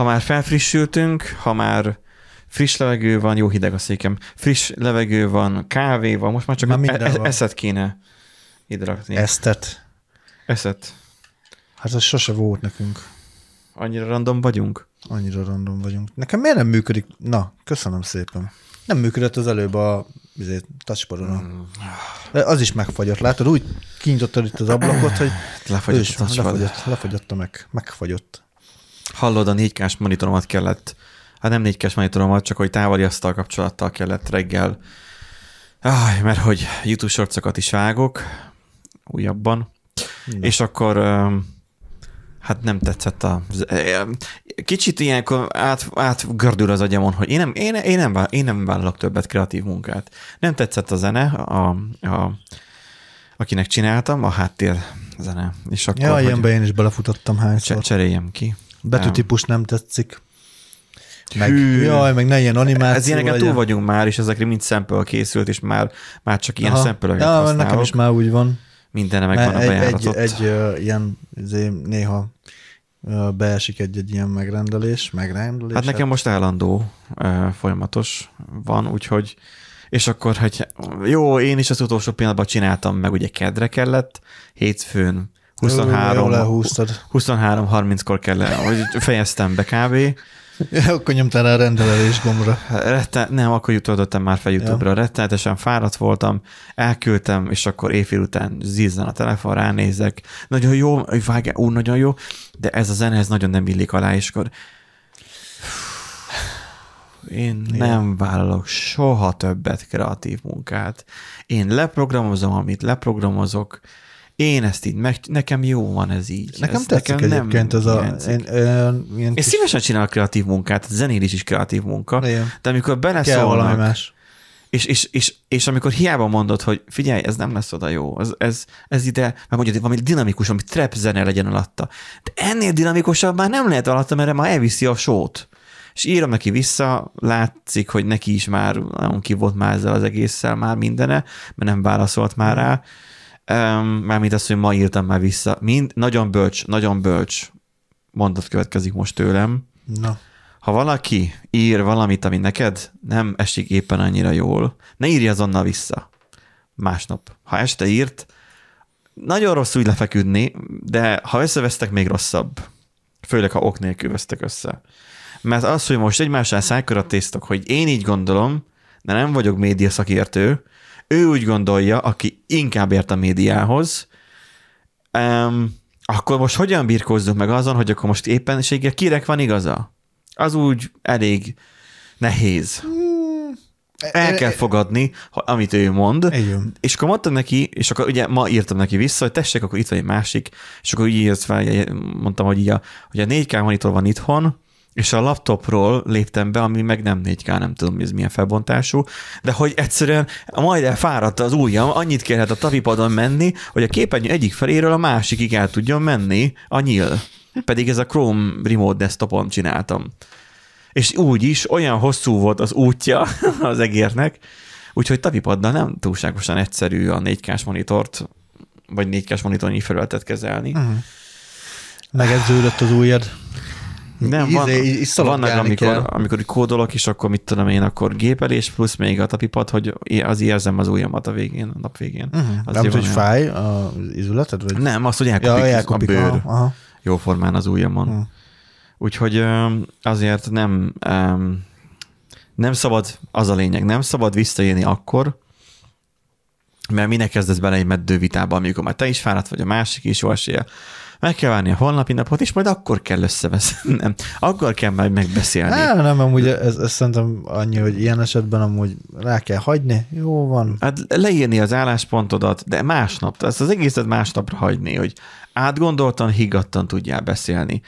ha már felfrissültünk, ha már friss levegő van, jó hideg a székem, friss levegő van, kávé van, most már csak Már e- minden e- eszet kéne ide rakni. Esztet. Eszet. Hát ez sose volt nekünk. Annyira random vagyunk? Annyira random vagyunk. Nekem miért nem működik? Na, köszönöm szépen. Nem működött az előbb a izé, touchpadon. De Az is megfagyott. Látod, úgy kinyitottad itt az ablakot, hogy Lefagyott is a lefagyott, lefagyott meg, megfagyott. Hallod, a 4K-s monitoromat kellett, hát nem 4K-s monitoromat, csak hogy távoli asztal kapcsolattal kellett reggel. Áj, mert hogy YouTube shortsokat is vágok, újabban, Na. és akkor hát nem tetszett a... Kicsit ilyenkor át, átgördül az agyamon, hogy én nem, én, én, nem, én nem vállalok többet kreatív munkát. Nem tetszett a zene, a, a, akinek csináltam, a háttér zene. És akkor, Ja, ilyenbe én is belefutottam hányszor. cseréljem ki. Betűtípus nem tetszik. Meg, Hű. jaj, meg ne ilyen animáció Ez ilyeneken túl vagyunk már, és ezekre mind szempől készült, és már, már csak ilyen Aha. szempölöket ja, használok. nekem is már úgy van. Mindenre Mert megvan a egy, egy, bejáratot. egy uh, ilyen, izé, néha uh, beesik egy-egy ilyen megrendelés, megrendelés. Hát nekem most állandó uh, folyamatos van, úgyhogy és akkor, hogy jó, én is az utolsó pillanatban csináltam, meg ugye kedre kellett, hétfőn, 23, lehúztad. 23-30-kor kellett, hogy fejeztem be kb. Ja, akkor nyomtál rá a rendelés gombra. Retten, nem, akkor jutottam már fel YouTube-ra. Ja. Rettenetesen fáradt voltam, elküldtem, és akkor éjfél után zizzen a telefon, ránézek. Nagyon jó, vágja, ú, nagyon jó, de ez a zene, ez nagyon nem illik alá, és akkor én Igen. nem vállalok soha többet kreatív munkát. Én leprogramozom, amit leprogramozok, én ezt így, meg, nekem jó van ez így. Nekem ez tetszik nekem egyébként ez a... Én, én, ilyen Én kis- szívesen csinálok kreatív munkát, zenélés is kreatív munka, Igen. de amikor beleszólnak, más. és, és, és, és amikor hiába mondod, hogy figyelj, ez nem lesz oda jó, ez, ez, ez ide, mert mondjuk hogy valami dinamikus, ami trap zene legyen alatta. De ennél dinamikusabb már nem lehet alatta, mert már elviszi a sót. És írom neki vissza, látszik, hogy neki is már nagyon ki volt már ezzel az egésszel már mindene, mert nem válaszolt már rá. Um, mármint azt, hogy ma írtam már vissza. Mind, nagyon bölcs, nagyon bölcs mondat következik most tőlem. Na, Ha valaki ír valamit, ami neked nem esik éppen annyira jól, ne írj azonnal vissza. Másnap. Ha este írt, nagyon rossz úgy lefeküdni, de ha összevesztek, még rosszabb. Főleg, ha ok nélkül vesztek össze. Mert az, hogy most egymással szájkörat tésztok, hogy én így gondolom, de nem vagyok média szakértő, ő úgy gondolja, aki inkább ért a médiához, um, akkor most hogyan birkózzunk meg azon, hogy akkor most éppenséggel kirek van igaza? Az úgy elég nehéz. El kell fogadni, amit ő mond, Igen. és akkor mondtam neki, és akkor ugye ma írtam neki vissza, hogy tessék, akkor itt van egy másik, és akkor így írt fel, mondtam, hogy, így a, hogy a 4K monitor van itthon, és a laptopról léptem be, ami meg nem 4K, nem tudom, ez milyen felbontású, de hogy egyszerűen majd elfáradt az ujjam, annyit kellett a tapipadon menni, hogy a képernyő egyik feléről a másikig el tudjon menni a nyíl. Pedig ez a Chrome Remote Desktopon csináltam. És úgy is olyan hosszú volt az útja az egérnek, úgyhogy tapipaddal nem túlságosan egyszerű a 4K-s monitort, vagy 4K-s monitornyi felületet kezelni. Uh-huh. Megedződött az ujjad. Nem, van, Izé, így vannak, amikor, kell. amikor kódolok, és akkor mit tudom én, akkor gépelés plusz még a tapipad, hogy az érzem az ujjamat a végén, a nap végén. Uh-huh. Az Nem hogy fáj az izületed? Vagy? Nem, azt, hogy elkopik, ja, elkopik. a bőr Aha, aha. jó formán az ujjamon. Hm. Úgyhogy azért nem, nem szabad, az a lényeg, nem szabad visszajönni akkor, mert minek kezdesz bele egy meddő vitába, amikor már te is fáradt vagy, a másik is jó esélye. Meg kell várni a holnapi napot, és majd akkor kell. Nem, akkor kell majd megbeszélni. Á, nem, amúgy ez, ez szerintem annyi, hogy ilyen esetben amúgy rá kell hagyni. Jó van. Hát leírni az álláspontodat, de másnap, ezt az egészet másnapra hagyni, hogy átgondoltan, higgadtan tudjál beszélni.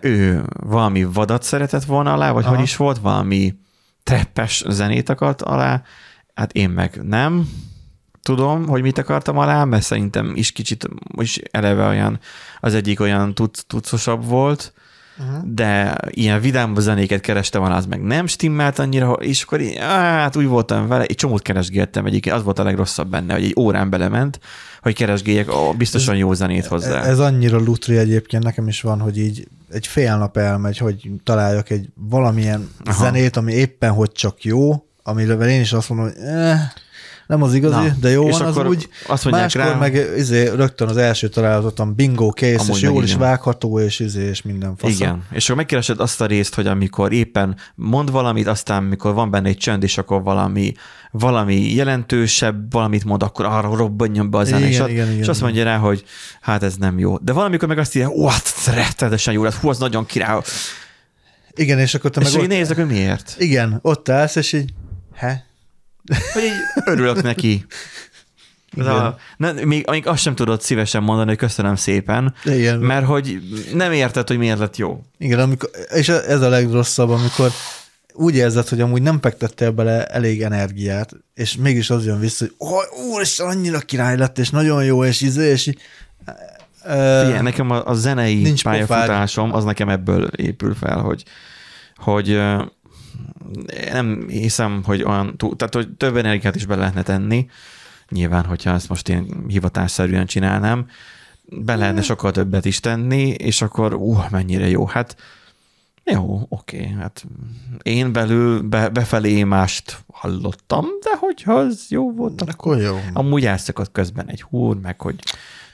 Ő valami vadat szeretett volna alá, vagy Aha. hogy is volt, valami treppes zenét akart alá, hát én meg nem tudom, hogy mit akartam alá, mert szerintem is kicsit is eleve olyan, az egyik olyan tuc, tucosabb volt, uh-huh. de ilyen vidám zenéket kerestem volna, az meg nem stimmelt annyira, és akkor így, hát úgy voltam vele, egy csomót keresgéltem egyébként, az volt a legrosszabb benne, hogy egy órán belement, hogy keresgéljek ó, biztosan ez, jó zenét hozzá. Ez annyira lutri egyébként, nekem is van, hogy így egy fél nap elmegy, hogy találjak egy valamilyen Aha. zenét, ami éppen hogy csak jó, amiről én is azt mondom, hogy eh, nem az igazi, Na, de jó van az úgy. Azt Máskor rá, meg izé, rögtön az első találatot bingo kész, és jól is vágható, és izé, és minden fasz. Igen, és akkor megkeresed azt a részt, hogy amikor éppen mond valamit, aztán mikor van benne egy csönd, és akkor valami, valami jelentősebb, valamit mond, akkor arra robbanjon be a zene, igen, és, igen, igen, és azt mondja rá, hogy hát ez nem jó. De valamikor meg azt írja, ó, hát rettenetesen jó, hát hú, az nagyon király. Igen, és akkor te és meg ott... nézek, hogy miért. Igen, ott állsz, és így, he, hogy így örülök neki. A, ne, még, még azt sem tudod szívesen mondani, hogy köszönöm szépen, Igen. mert hogy nem érted, hogy miért lett jó. Igen, amikor, és ez a legrosszabb, amikor úgy érzed, hogy amúgy nem fektettél bele elég energiát, és mégis az jön vissza, hogy oh, úristen, annyira király lett, és nagyon jó, és izé, és így, Figyelj, nekem a, a zenei pályafutásom az nekem ebből épül fel, hogy, hogy nem hiszem, hogy olyan, túl, tehát hogy több energiát is be lehetne tenni, nyilván, hogyha ezt most én hivatásszerűen csinálnám, be lehetne sokkal többet is tenni, és akkor uh, mennyire jó. Hát jó, oké, hát én belül be, befelé mást hallottam, de hogyha az jó volt, akkor jó. Amúgy elszakadt közben egy húr, meg hogy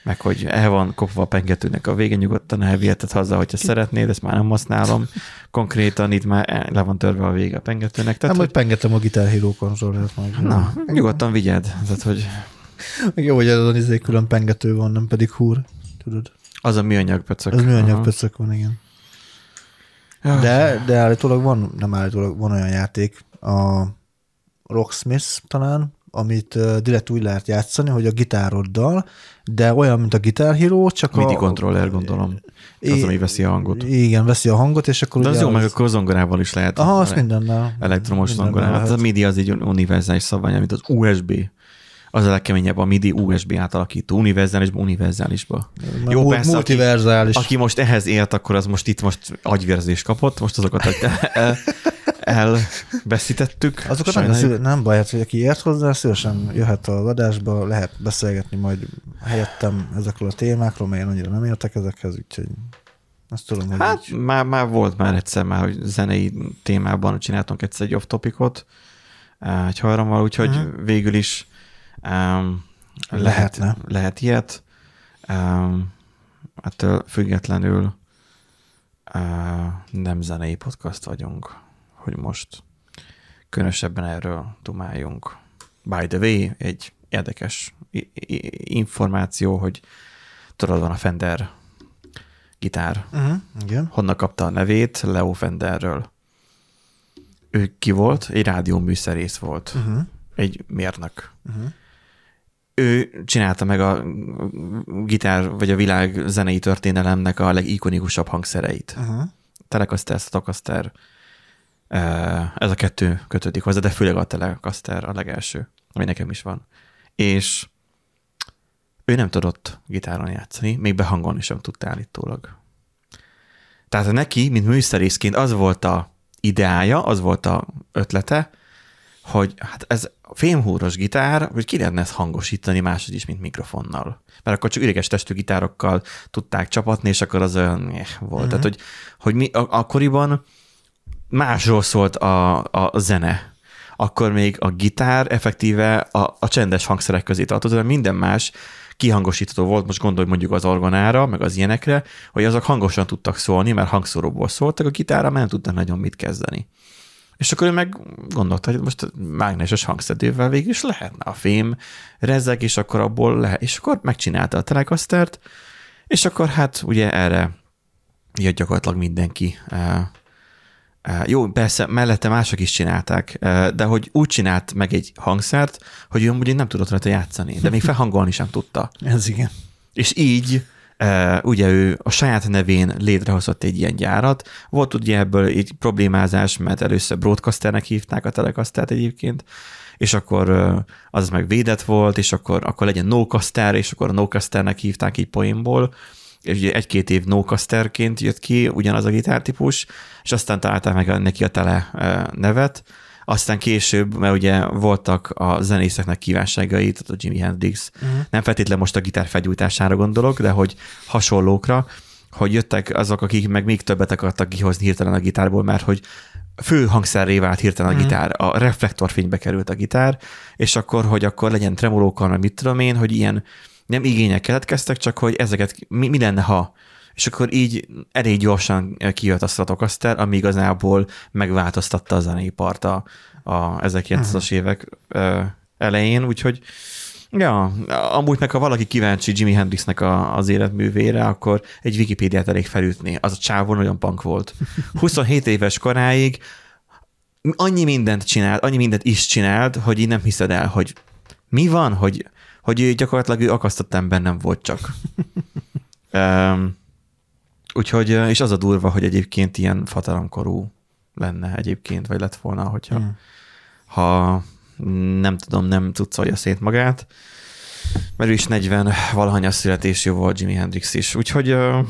meg hogy el van kopva a pengetőnek a vége, nyugodtan elviheted haza, hogyha szeretnéd, ezt már nem használom. Konkrétan itt már le van törve a vége a pengetőnek. Tehát, nem, hogy pengetem a Guitar Hero konzolát majd. Na, nyugodtan vigyed. Tehát, hogy... Jó, hogy azon izé külön pengető van, nem pedig húr, tudod. Az a műanyag pöcök. Az műanyag pöcök van, igen. De, de állítólag van, nem állítólag van olyan játék, a Rocksmith talán, amit direkt úgy lehet játszani, hogy a gitároddal, de olyan, mint a Guitar Hero, csak MIDI a... controller, gondolom. Az, ami veszi a hangot. Igen, veszi a hangot, és akkor De az jó, az... meg akkor zongorával is lehet. Aha, azt mindennel. Elektromos zongorával. Hát a MIDI az egy univerzális szabvány, mint az USB. Az a legkeményebb a MIDI USB átalakító, univerzálisba, univerzálisba. Jó, persze, multiverzális. Aki, aki, most ehhez ért, akkor az most itt most agyvérzést kapott, most azokat el, elveszítettük. Azokat nem, szíve, nem baj, hát, hogy aki ért hozzá, szívesen jöhet a adásba, lehet beszélgetni majd helyettem ezekről a témákról, mert én annyira nem értek ezekhez, úgyhogy azt tudom, hogy Hát így... már, már volt már egyszer, már, hogy zenei témában csináltunk egyszer egy off-topicot, eh, egy hajrammal, úgyhogy uh-huh. végül is um, lehet, lehet ilyet. Um, ettől függetlenül uh, nem zenei podcast vagyunk hogy most különösebben erről tumáljunk. By the way, egy érdekes információ, hogy tudod, van a Fender gitár. Uh-huh, igen. Honnan kapta a nevét? Leo Fenderről. Ő ki volt? Egy rádióműszerész volt. Uh-huh. Egy mérnök. Uh-huh. Ő csinálta meg a gitár, vagy a világ zenei történelemnek a legikonikusabb hangszereit. Uh-huh. Telecaster, Stratocaster, ez a kettő kötődik hozzá, de főleg a Telecaster a legelső, ami nekem is van. És ő nem tudott gitáron játszani, még behangolni sem tudta állítólag. Tehát neki, mint műszerészként az volt a ideája, az volt a ötlete, hogy hát ez fémhúros gitár, hogy ki lehetne ezt hangosítani máshogy is, mint mikrofonnal. Mert akkor csak üreges testű gitárokkal tudták csapatni, és akkor az olyan eh, volt. Uh-huh. Tehát, hogy, hogy mi akkoriban másról szólt a, a zene. Akkor még a gitár effektíve a, a csendes hangszerek közé tartozott, de minden más kihangosítható volt, most gondolj mondjuk az orgonára, meg az ilyenekre, hogy azok hangosan tudtak szólni, mert hangszóróból szóltak, a gitára már nem tudtak nagyon mit kezdeni. És akkor ő meg gondolta, hogy most mágneses hangszedővel végül is lehetne a fém, rezeg, és akkor abból lehet. És akkor megcsinálta a Telecastert, és akkor hát ugye erre jött gyakorlatilag mindenki eh, jó, persze, mellette mások is csinálták, de hogy úgy csinált meg egy hangszert, hogy ő amúgy nem tudott rajta játszani, de még felhangolni sem tudta. Ez igen. És így ugye ő a saját nevén létrehozott egy ilyen gyárat. Volt ugye ebből egy problémázás, mert először broadcasternek hívták a telekasztát egyébként, és akkor az meg védett volt, és akkor, akkor legyen nocaster, és akkor a nocasternek hívták így poénból, és ugye egy-két év nókaszterként jött ki ugyanaz a gitártípus, és aztán találták meg neki a tele nevet, aztán később, mert ugye voltak a zenészeknek kívánságai, tehát a Jimi Hendrix, uh-huh. nem feltétlenül most a gitár felgyújtására gondolok, de hogy hasonlókra, hogy jöttek azok, akik meg még többet akartak kihozni hirtelen a gitárból, mert hogy fő hangszerré vált hirtelen a gitár, a reflektorfénybe került a gitár, és akkor, hogy akkor legyen tremolókkal, meg mit tudom én, hogy ilyen nem igények keletkeztek, csak hogy ezeket mi, mi lenne, ha és akkor így elég gyorsan kijött a Stratocaster, ami igazából megváltoztatta a zeneipart a, a 1900-as uh-huh. évek elején, úgyhogy Ja, amúgy meg ha valaki kíváncsi Jimi Hendrixnek a, az életművére, akkor egy Wikipédiát elég felütni. Az a csávon olyan punk volt. 27 éves koráig annyi mindent csinált, annyi mindent is csinált, hogy így nem hiszed el, hogy mi van, hogy, hogy gyakorlatilag ő akasztott nem volt csak. um, úgyhogy, és az a durva, hogy egyébként ilyen fatalomkorú lenne egyébként, vagy lett volna, hogyha hmm. ha nem tudom, nem cuccolja szét magát, mert ő is 40 valahanyas születésű volt Jimi Hendrix is. Úgyhogy uh,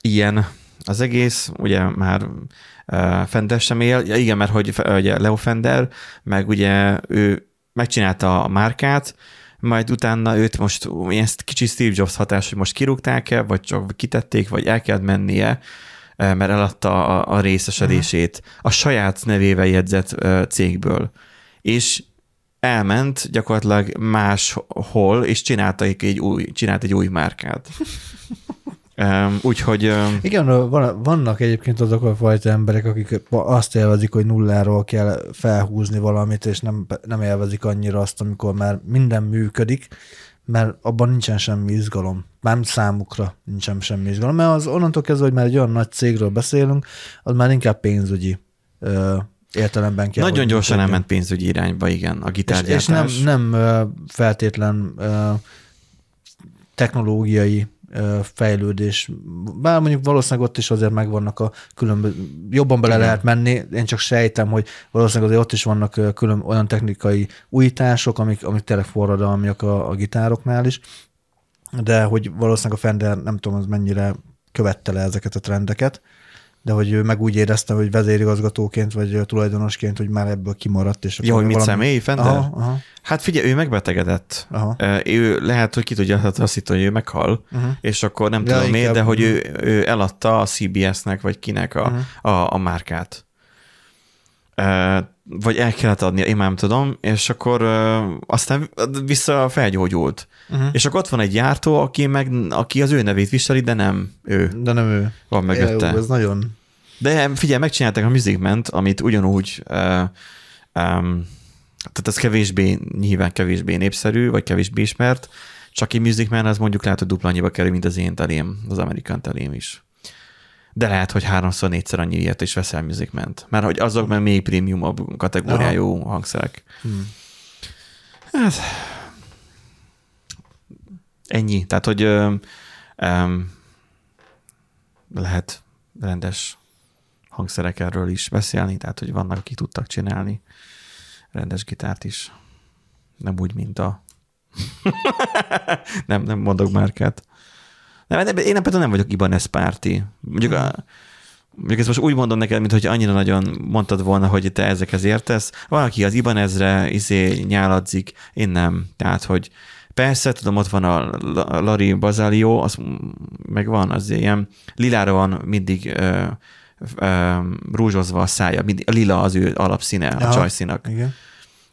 ilyen az egész, ugye már uh, Fender sem él, ja, igen, mert hogy ugye Leo Fender, meg ugye ő megcsinálta a márkát, majd utána őt most ilyen kicsi Steve Jobs hatás, hogy most kirúgták-e, vagy csak kitették, vagy el kellett mennie, mert eladta a, a részesedését a saját nevével jegyzett cégből. És elment gyakorlatilag máshol, és csinálta egy új, csinált egy új márkát. Um, úgyhogy... Um, Igen, vannak egyébként azok a fajta emberek, akik azt élvezik, hogy nulláról kell felhúzni valamit, és nem, nem élvezik annyira azt, amikor már minden működik, mert abban nincsen semmi izgalom. Nem számukra nincsen semmi izgalom, mert az onnantól kezdve, hogy már egy olyan nagy cégről beszélünk, az már inkább pénzügyi ö, értelemben kell. Nagyon gyorsan elment pénzügyi irányba, igen, a gitárgyártás. És, és nem, nem feltétlen ö, technológiai fejlődés. Bár mondjuk valószínűleg ott is azért megvannak a különböző, jobban bele Igen. lehet menni, én csak sejtem, hogy valószínűleg azért ott is vannak külön olyan technikai újítások, amik, amik tényleg forradalmiak a, a gitároknál is, de hogy valószínűleg a Fender, nem tudom, az mennyire követte le ezeket a trendeket, de hogy ő meg úgy érezte, hogy vezérigazgatóként vagy tulajdonosként, hogy már ebből kimaradt. És Jó, hogy mit valami... személy, Fender? Aha, aha. Hát figyelj, ő megbetegedett. Aha. Ő lehet, hogy ki tudja, hát azt hitt, hogy ő meghal, uh-huh. és akkor nem ja, tudom én, de hogy ő, ő eladta a CBS-nek, vagy kinek a, uh-huh. a, a márkát. Vagy el kellett adni, én már nem tudom, és akkor aztán vissza felgyógyult. Uh-huh. És akkor ott van egy gyártó, aki, meg, aki az ő nevét viseli, de nem ő. De nem ő. Van mögötte. Ez nagyon... De figyelj, megcsinálták a Music Man-t, amit ugyanúgy uh, um, tehát ez kevésbé, nyilván kevésbé népszerű, vagy kevésbé ismert, csak egy Music Man az mondjuk lehet, hogy dupla annyiba kerül, mint az én telém, az American telém is. De lehet, hogy háromszor, négyszer annyi ilyet is veszel Music Man-t. Mert hogy azok meg még prémium kategóriájú Aha. hangszerek. Hmm. Hát, ennyi. Tehát, hogy um, lehet rendes hangszerek erről is beszélni, tehát, hogy vannak, akik tudtak csinálni rendes gitárt is. Nem úgy, mint a... nem, nem mondok márkát. Nem, én például nem vagyok Ibanez párti. Mondjuk, a, mondjuk ezt most úgy mondom neked, mint hogy annyira nagyon mondtad volna, hogy te ezekhez értesz. Van, aki az Ibanezre izé nyáladzik, én nem. Tehát, hogy persze, tudom, ott van a Lari Bazalio, az meg van, az ilyen lilára van mindig ö, ö, rúzsozva a szája, mindig, a lila az ő alapszíne ja, a csajszínak. Igen.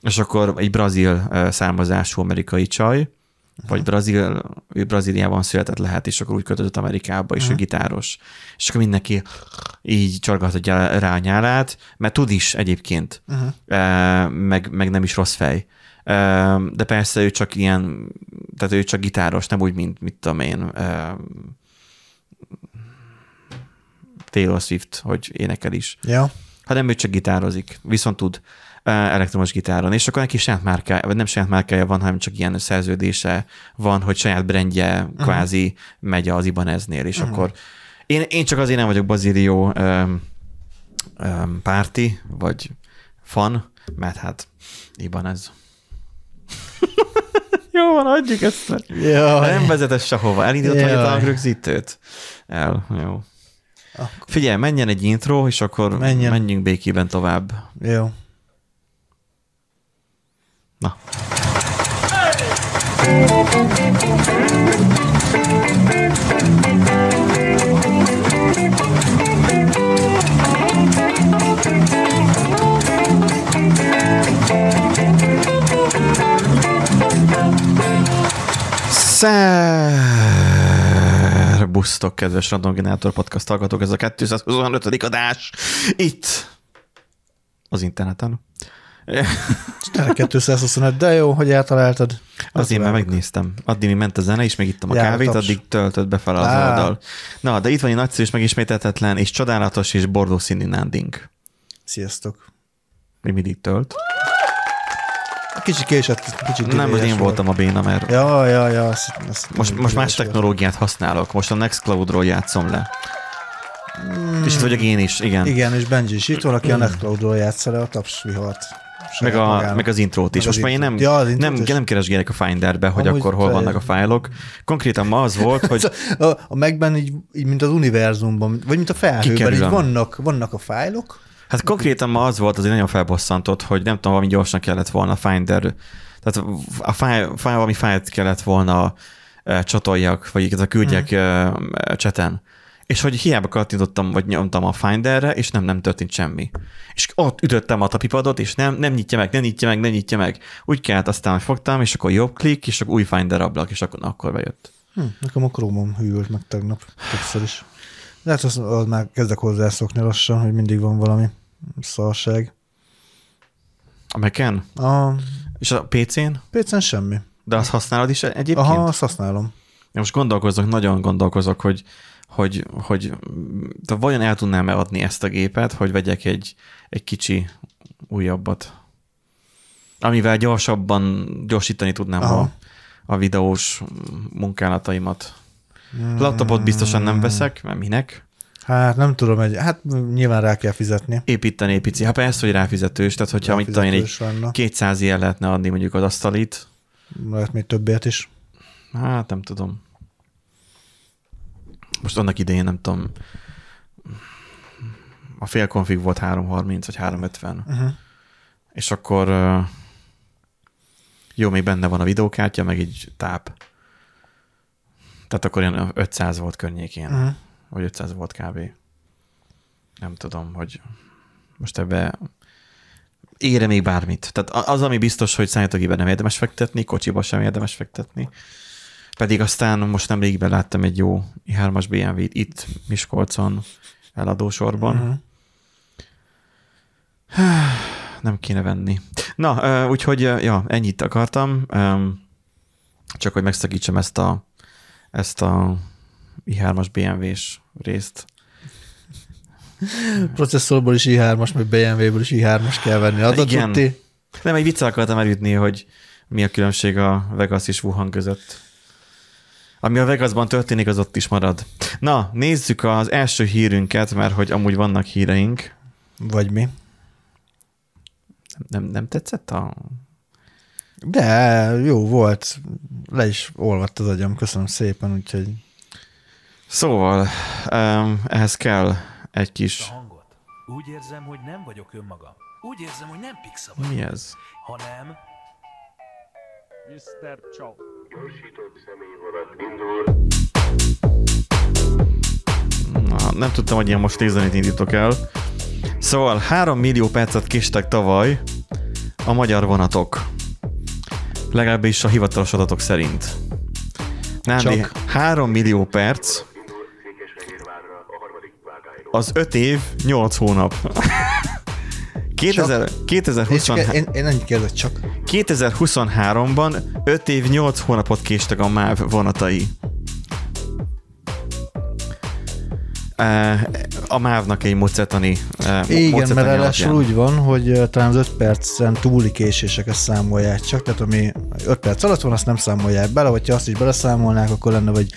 És akkor egy brazil származású amerikai csaj, vagy Brazil, ő Brazíliában született lehet, és akkor úgy költözött Amerikába, és uh-huh. ő gitáros. És akkor mindenki így csorgatja rá a nyálát, mert tud is egyébként, uh-huh. meg, meg nem is rossz fej. De persze ő csak ilyen, tehát ő csak gitáros, nem úgy, mint mit tudom én, Taylor Swift, hogy énekel is. Ja. Hanem ő csak gitározik, viszont tud elektromos gitáron, és akkor neki saját márkája, vagy nem saját márkája van, hanem csak ilyen szerződése van, hogy saját brandje uh-huh. kvázi megy az Ibaneznél, és uh-huh. akkor én, én csak azért nem vagyok Bazilió um, um, párti, vagy fan, mert hát Ibanez. Jó van, adjuk ezt. Jaj. Nem vezet sehova. Elindított vagy a Jaj. tankrögzítőt? El, jó. Akkor- Figyelj, menjen egy intro, és akkor Menjen. menjünk békében tovább. Jó. Na. Szerbusztok, kedves Random Generator Podcast hallgatók, ez a 225. adás itt az interneten. Tényleg 225, de jó, hogy eltaláltad. Az én már megnéztem. Addig, mi ment a zene, és megittem a Jár a kávét, taps. addig töltött befele az Á. oldal. Na, de itt van egy nagyszerű és megismételhetetlen, és csodálatos, és bordó színű nánding. Sziasztok. Mi mindig tölt. Kicsit késett, kicsit Nem, az én volt. voltam a béna, mert Ja, ja, ja. Azt, azt most, most más technológiát használok. Most a Nextcloud-ról játszom le. És itt vagyok én is, igen. Igen, és Benji is itt van, aki a Nextcloud-ról játsza le a tapsvihart. Meg, a, magának. meg az intrót is. Meg Most már én nem. Ja, az nem, is. nem keresgélek a Finderbe, hogy Amúgy akkor hol te- vannak a fájlok. Konkrétan ma az volt, hogy A, a Macben így, így, mint az univerzumban, vagy mint a felhőben, így vannak, vannak a fájlok, Hát konkrétan ma az volt, azért nagyon felbosszantott, hogy nem tudom, valami gyorsan kellett volna a Finder, tehát a fájl valami fájlt kellett volna csatoljak, vagy igaz, küldjek mm. cseten. És hogy hiába kattintottam, vagy nyomtam a Finderre, és nem, nem történt semmi. És ott ütöttem a tapipadot, és nem, nem nyitja meg, nem nyitja meg, nem nyitja meg. Úgy kellett, aztán hogy fogtam, és akkor jobb klik, és akkor új Finder ablak, és akkor, akkor bejött. Hm, nekem a Chrome-om hűlt meg tegnap többször is. De hát az, az már kezdek hozzászokni lassan, hogy mindig van valami szarság. A Mac-en? A És a PC-n? PC-n semmi. De azt használod is egyébként? Aha, azt használom. Én most gondolkozok, nagyon gondolkozok, hogy, hogy, hogy de vajon el tudnám-e adni ezt a gépet, hogy vegyek egy, egy kicsi újabbat, amivel gyorsabban gyorsítani tudnám a, a videós munkálataimat. Laptopot biztosan nem veszek, mert minek? Hát nem tudom, egy, hát nyilván rá kell fizetni. Építeni pici. Hát persze, hogy ráfizetős, tehát hogyha mit tudom én, egy lenne. 200 ilyen lehetne adni mondjuk az asztalit, Lehet még többért is. Hát nem tudom. Most annak idején nem tudom. A fél konfig volt 330 vagy 350. Uh-huh. És akkor jó, még benne van a videókártya, meg egy táp. Tehát akkor ilyen 500 volt környékén. Uh-huh. Vagy 500 volt kb. Nem tudom, hogy most ebbe ére még bármit. Tehát az, ami biztos, hogy számítógépben nem érdemes fektetni, kocsiba sem érdemes fektetni. Pedig aztán most nem régiben láttam egy jó i3-as BMW-t itt Miskolcon eladósorban. Uh-huh. Nem kéne venni. Na, úgyhogy ja, ennyit akartam. Csak hogy megszakítsam ezt a, ezt a i3-as BMW-s részt. Processzorból is i3-as, meg BMW-ből is i3-as kell venni. Adat Igen. tudti? Nem, egy viccel akartam elütni, hogy mi a különbség a Vegas és Wuhan között. Ami a Vegasban történik, az ott is marad. Na, nézzük az első hírünket, mert hogy amúgy vannak híreink. Vagy mi? Nem, nem tetszett a... De jó volt. Le is olvadt az agyam, köszönöm szépen, úgyhogy Szóval, um, ehhez kell egy a kis... hangot. Úgy érzem, hogy nem vagyok önmagam. Úgy érzem, hogy nem Pixa vagyok, Mi ez? hanem Mr. Chow. Na, nem tudtam, hogy ilyen most nézzenét indítok el. Szóval 3 millió percet késtek tavaly a magyar vonatok. Legalábbis a hivatalos adatok szerint. Nem, Csak? 3 millió perc az 5 év, 8 hónap. 2000, Nézd, 2020, csak én, én kérdezek csak. 2023-ban 5 év, 8 hónapot késtek a MÁV vonatai. A MÁV-nak egy mocetani Igen, mocetani mert ráadásul úgy van, hogy talán az 5 percen túli késéseket számolják csak, tehát ami 5 perc alatt van, azt nem számolják bele, vagy ha azt is beleszámolnák, akkor lenne vagy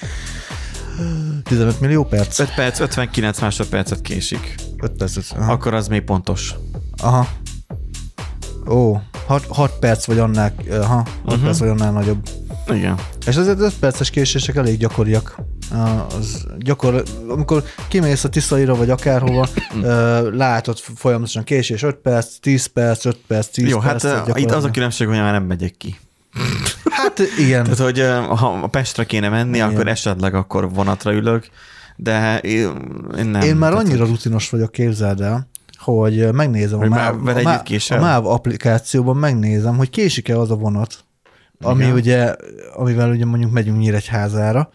15 millió perc? 5 perc, 59 másodpercet késik. 5 perc. Aha. Akkor az még pontos. Aha. Ó, 6, 6 perc vagy annál, aha, 6 Mhm. uh-huh. perc vagy annál nagyobb. Igen. És azért 5 perces késések elég gyakoriak. Az gyakor, amikor kimész a Tiszaira, vagy akárhova, ö, látod folyamatosan késés 5 perc, 10 perc, 5 perc, 10 Jó, hát perc. uh, itt gyakorlatilag. az a különbség, hogy már nem megyek ki. Hát igen. Tehát, hogy ha a Pestre kéne menni, Igen. akkor esetleg akkor vonatra ülök, de én nem. Én már annyira rutinos vagyok, képzeld el, hogy megnézem Hogy a, MÁV, a, MÁV, a MÁV applikációban megnézem, hogy késik-e az a vonat, ami Igen. ugye, amivel ugye mondjuk megyünk Nyíregyházára,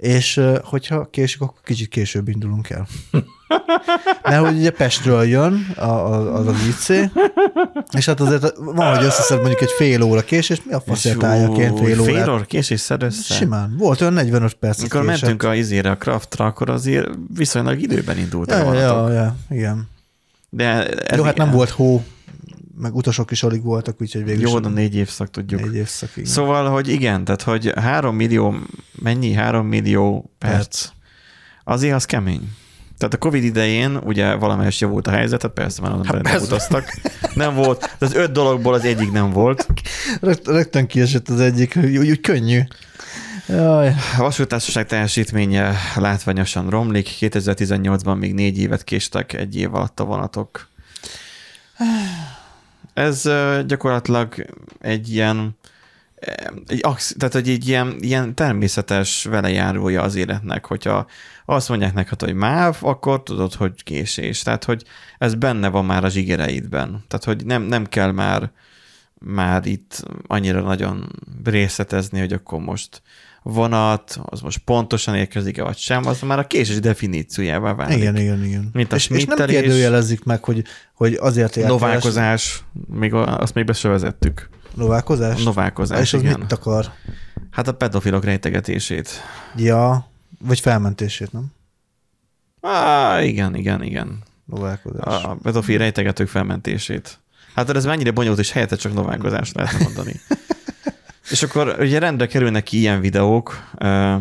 és hogyha késik, akkor kicsit később indulunk el. Mert hogy ugye Pestről jön a, a, az az IC, és hát azért van, hogy összeszed mondjuk egy fél óra késés, mi a faszért álljaként fél Fél órát? óra késés szed össze? Simán. Volt olyan 45 perc. Amikor mentünk a izére, a craftra, akkor azért viszonylag időben indultak a Ja, vonatok. ja, ja, igen. De ez Jó, hát nem volt hó, meg utasok is alig voltak, úgyhogy végül Jó, de négy évszak tudjuk. négy évszak, igen. Szóval, hogy igen, tehát, hogy három millió, mennyi? Három millió perc. Perc. Azért az kemény. Tehát a Covid idején ugye valamelyes javult a helyzet, tehát persze már hát nem utaztak. Nem volt, az öt dologból az egyik nem volt. Rögt, rögtön kiesett az egyik, úgy, úgy könnyű. Jaj. A vasútársaság teljesítménye látványosan romlik. 2018-ban még négy évet késtek egy év alatt a vonatok. Ez gyakorlatilag egy ilyen egy, tehát, hogy egy ilyen, ilyen természetes velejárója az életnek, hogyha azt mondják neked, hogy MÁV, akkor tudod, hogy késés. Tehát, hogy ez benne van már a zsigereidben. Tehát, hogy nem, nem kell már, már itt annyira nagyon részletezni, hogy akkor most vonat, az most pontosan érkezik-e, vagy sem, az már a késés definíciójává válik. Igen, igen, igen. Mint a és, és nem kérdőjelezik meg, hogy, hogy azért ért Noválkozás, még azt még be se vezettük. Noválkozás? Noválkozás, és az igen. mit akar? Hát a pedofilok rejtegetését. Ja, vagy felmentését, nem? Á, igen, igen, igen. Noválkozás. A pedofil rejtegetők felmentését. Hát ez mennyire bonyolult, és helyette csak noválkozást lehetne mondani. és akkor ugye rendre kerülnek ki ilyen videók,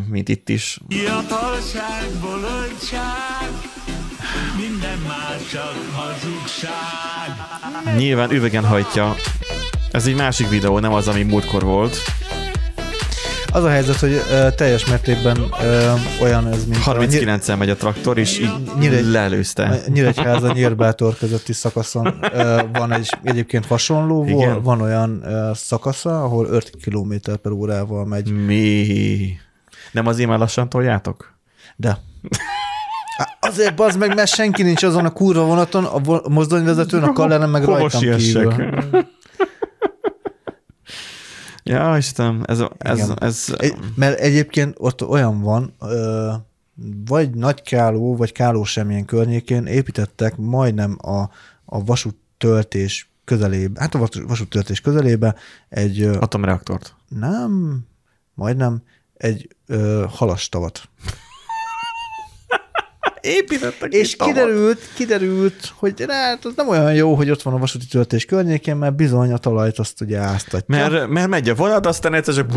mint itt is. Fiatalság, bolondság, minden csak hazugság. Nyilván üvegen hajtja. Ez egy másik videó, nem az, ami múltkor volt. Az a helyzet, hogy ö, teljes mértékben ö, olyan ez, mint a 39-en megy a traktor, és így Nyír- lelőzte. Nyír- Nyíregyháza Nyírbátor közötti szakaszon ö, van egy egyébként hasonló, Igen. van, olyan ö, szakasza, ahol 5 km per órával megy, Mi? Nem azért már lassan toljátok? de Azért bazd meg, mert senki nincs azon a kurva vonaton, a mozdonyvezetőn, a kalleren meg rajtam kívül. Ja, Istenem, ez, ez, Igen. ez, Egy- Mert egyébként ott olyan van, ö, vagy Nagykáló, vagy Káló semmilyen környékén építettek majdnem a, a vasúttöltés közelébe, hát a vas- vasúttöltés közelébe egy, atomreaktort. nem, majdnem, egy ö, halastavat. Építettek És kiderült, kiderült, hogy hát az nem olyan jó, hogy ott van a vasúti töltés környékén, mert bizony a talajt azt ugye áztatja. Mert, mert megy a vonat, aztán egyszer csak...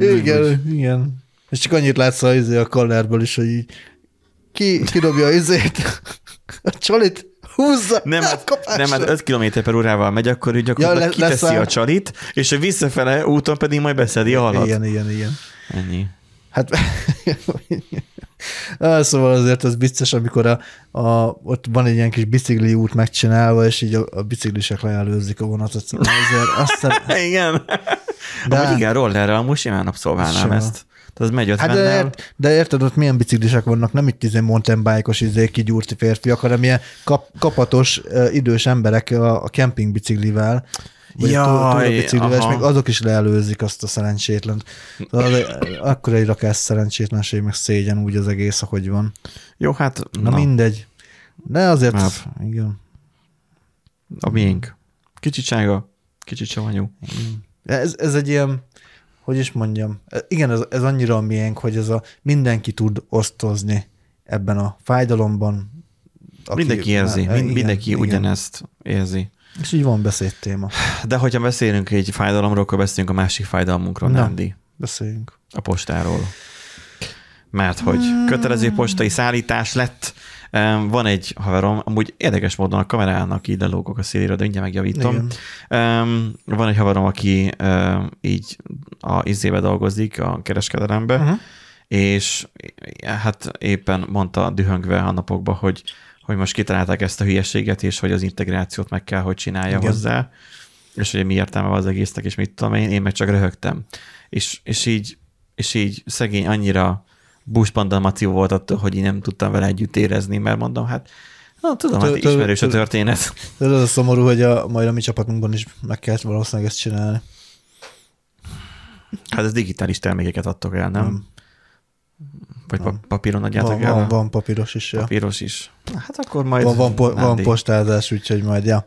Igen, igen. És csak annyit látsz a, izé a kallerből is, hogy így ki, kidobja az izét, a csalit, húzza, Nem, hát, kapásra. nem, hát 5 km per órával megy, akkor ő gyakorlatilag ja, le- kiteszi leszáll. a csalit, és a visszafele úton pedig majd beszedi a halat. Igen, igen, igen. Ennyi. Hát, szóval azért az biztos, amikor a, a, ott van egy ilyen kis bicikli út megcsinálva, és így a, a biciklisek leelőzik a vonatot. Szóval Azért aztán, Igen. De-. Amúgy igen, rollerrel amúgy simán abszolválnám Simán. ezt. Tehát az megy 50 hát de, ért, de érted, ott milyen biciklisek vannak, nem itt izé mountain bike-os izé kigyúrti férfiak, hanem ilyen kap, kapatos idős emberek a, a kemping biciklivel, vagy Jaj, még azok is leelőzik azt a szerencsétlent. Az- Akkor egy rakás szerencsétlenség, meg szégyen úgy az egész, ahogy van. Jó, hát Na, Na mindegy. De azért, Máv. igen. a miénk. Kicsit sága, kicsit savanyú. Ez, ez egy ilyen, hogy is mondjam, igen, ez, ez annyira a miénk, hogy ez a mindenki tud osztozni ebben a fájdalomban. aki- mindenki érzi, Igen, mind, mindenki igen. ugyanezt érzi. És így van beszédtéma. De hogyha beszélünk egy fájdalomról, akkor beszélünk a másik fájdalmunkról, Na. Nándi. Beszéljünk. A postáról. Mert hogy kötelező postai szállítás lett Van egy haverom, amúgy érdekes módon a kamerának így lelógok a széléről, de mindjárt megjavítom. Igen. Van egy haverom, aki így a izébe dolgozik, a kereskedelembe, Uh-huh. és hát éppen mondta dühöngve a napokban, hogy, hogy most kitalálták ezt a hülyeséget, és hogy az integrációt meg kell, hogy csinálja Igen. Hozzá, és hogy mi értelme van az egésznek, és mit tudom én, én meg csak röhögtem. És, és, így, és így szegény annyira buszpandalmació volt attól, hogy én nem tudtam vele együtt érezni, mert mondom, hát na, tudom, hát ismerős a tö- történet. De az a szomorú, hogy a, majd a mi csapatunkban is meg kellett valószínűleg ezt csinálni. Hát ez digitális termékeket adtok el, nem? Nem. Vagy pa- papíron adjátok Van, el? van, van papíros is. Ja. Papíros is. Hát akkor majd... Van, van, po- van postázás, úgyhogy majd, ja.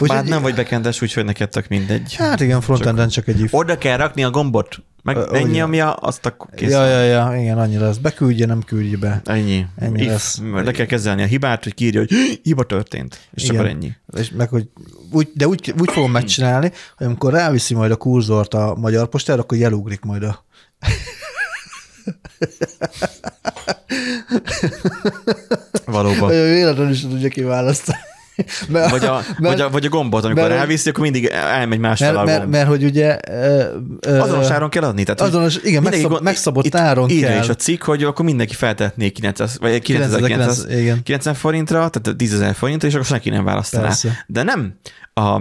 Bár nem vagy bekendes, úgyhogy neked tök mindegy. Hát igen, frontenden csak egy if. Oda kell rakni a gombot, meg Ö, ennyi, ugye. ami a, azt akkor kész. Ja, ja, ja, igen, annyi lesz. Beküldje, nem küldje be. Ennyi. Ennyi If, lesz. Le kell kezelni a hibát, hogy kiírja, hogy hiba történt. És Igen. akkor ennyi. És meg, hogy úgy, de úgy, úgy fogom megcsinálni, hogy amikor ráviszi majd a kurzort a magyar postára, akkor jelugrik majd a... Valóban. Véletlenül is tudja kiválasztani. Mert, Vagy a, mert, vagy, a, vagy a gombot, amikor mert- ráviszi, akkor mindig elmegy másfele mert, a mert, gomb. mert, hogy ugye... Ö, ö, Azonos áron kell adni. Tehát, Azonos, igen, megszab, gond- megszabott itt áron írja kell. is a cikk, hogy akkor mindenki feltehetné 900, vagy 9900 9900, igen. 90 forintra, tehát 10 ezer forintra, és akkor senki nem választaná. Persze. De nem. A,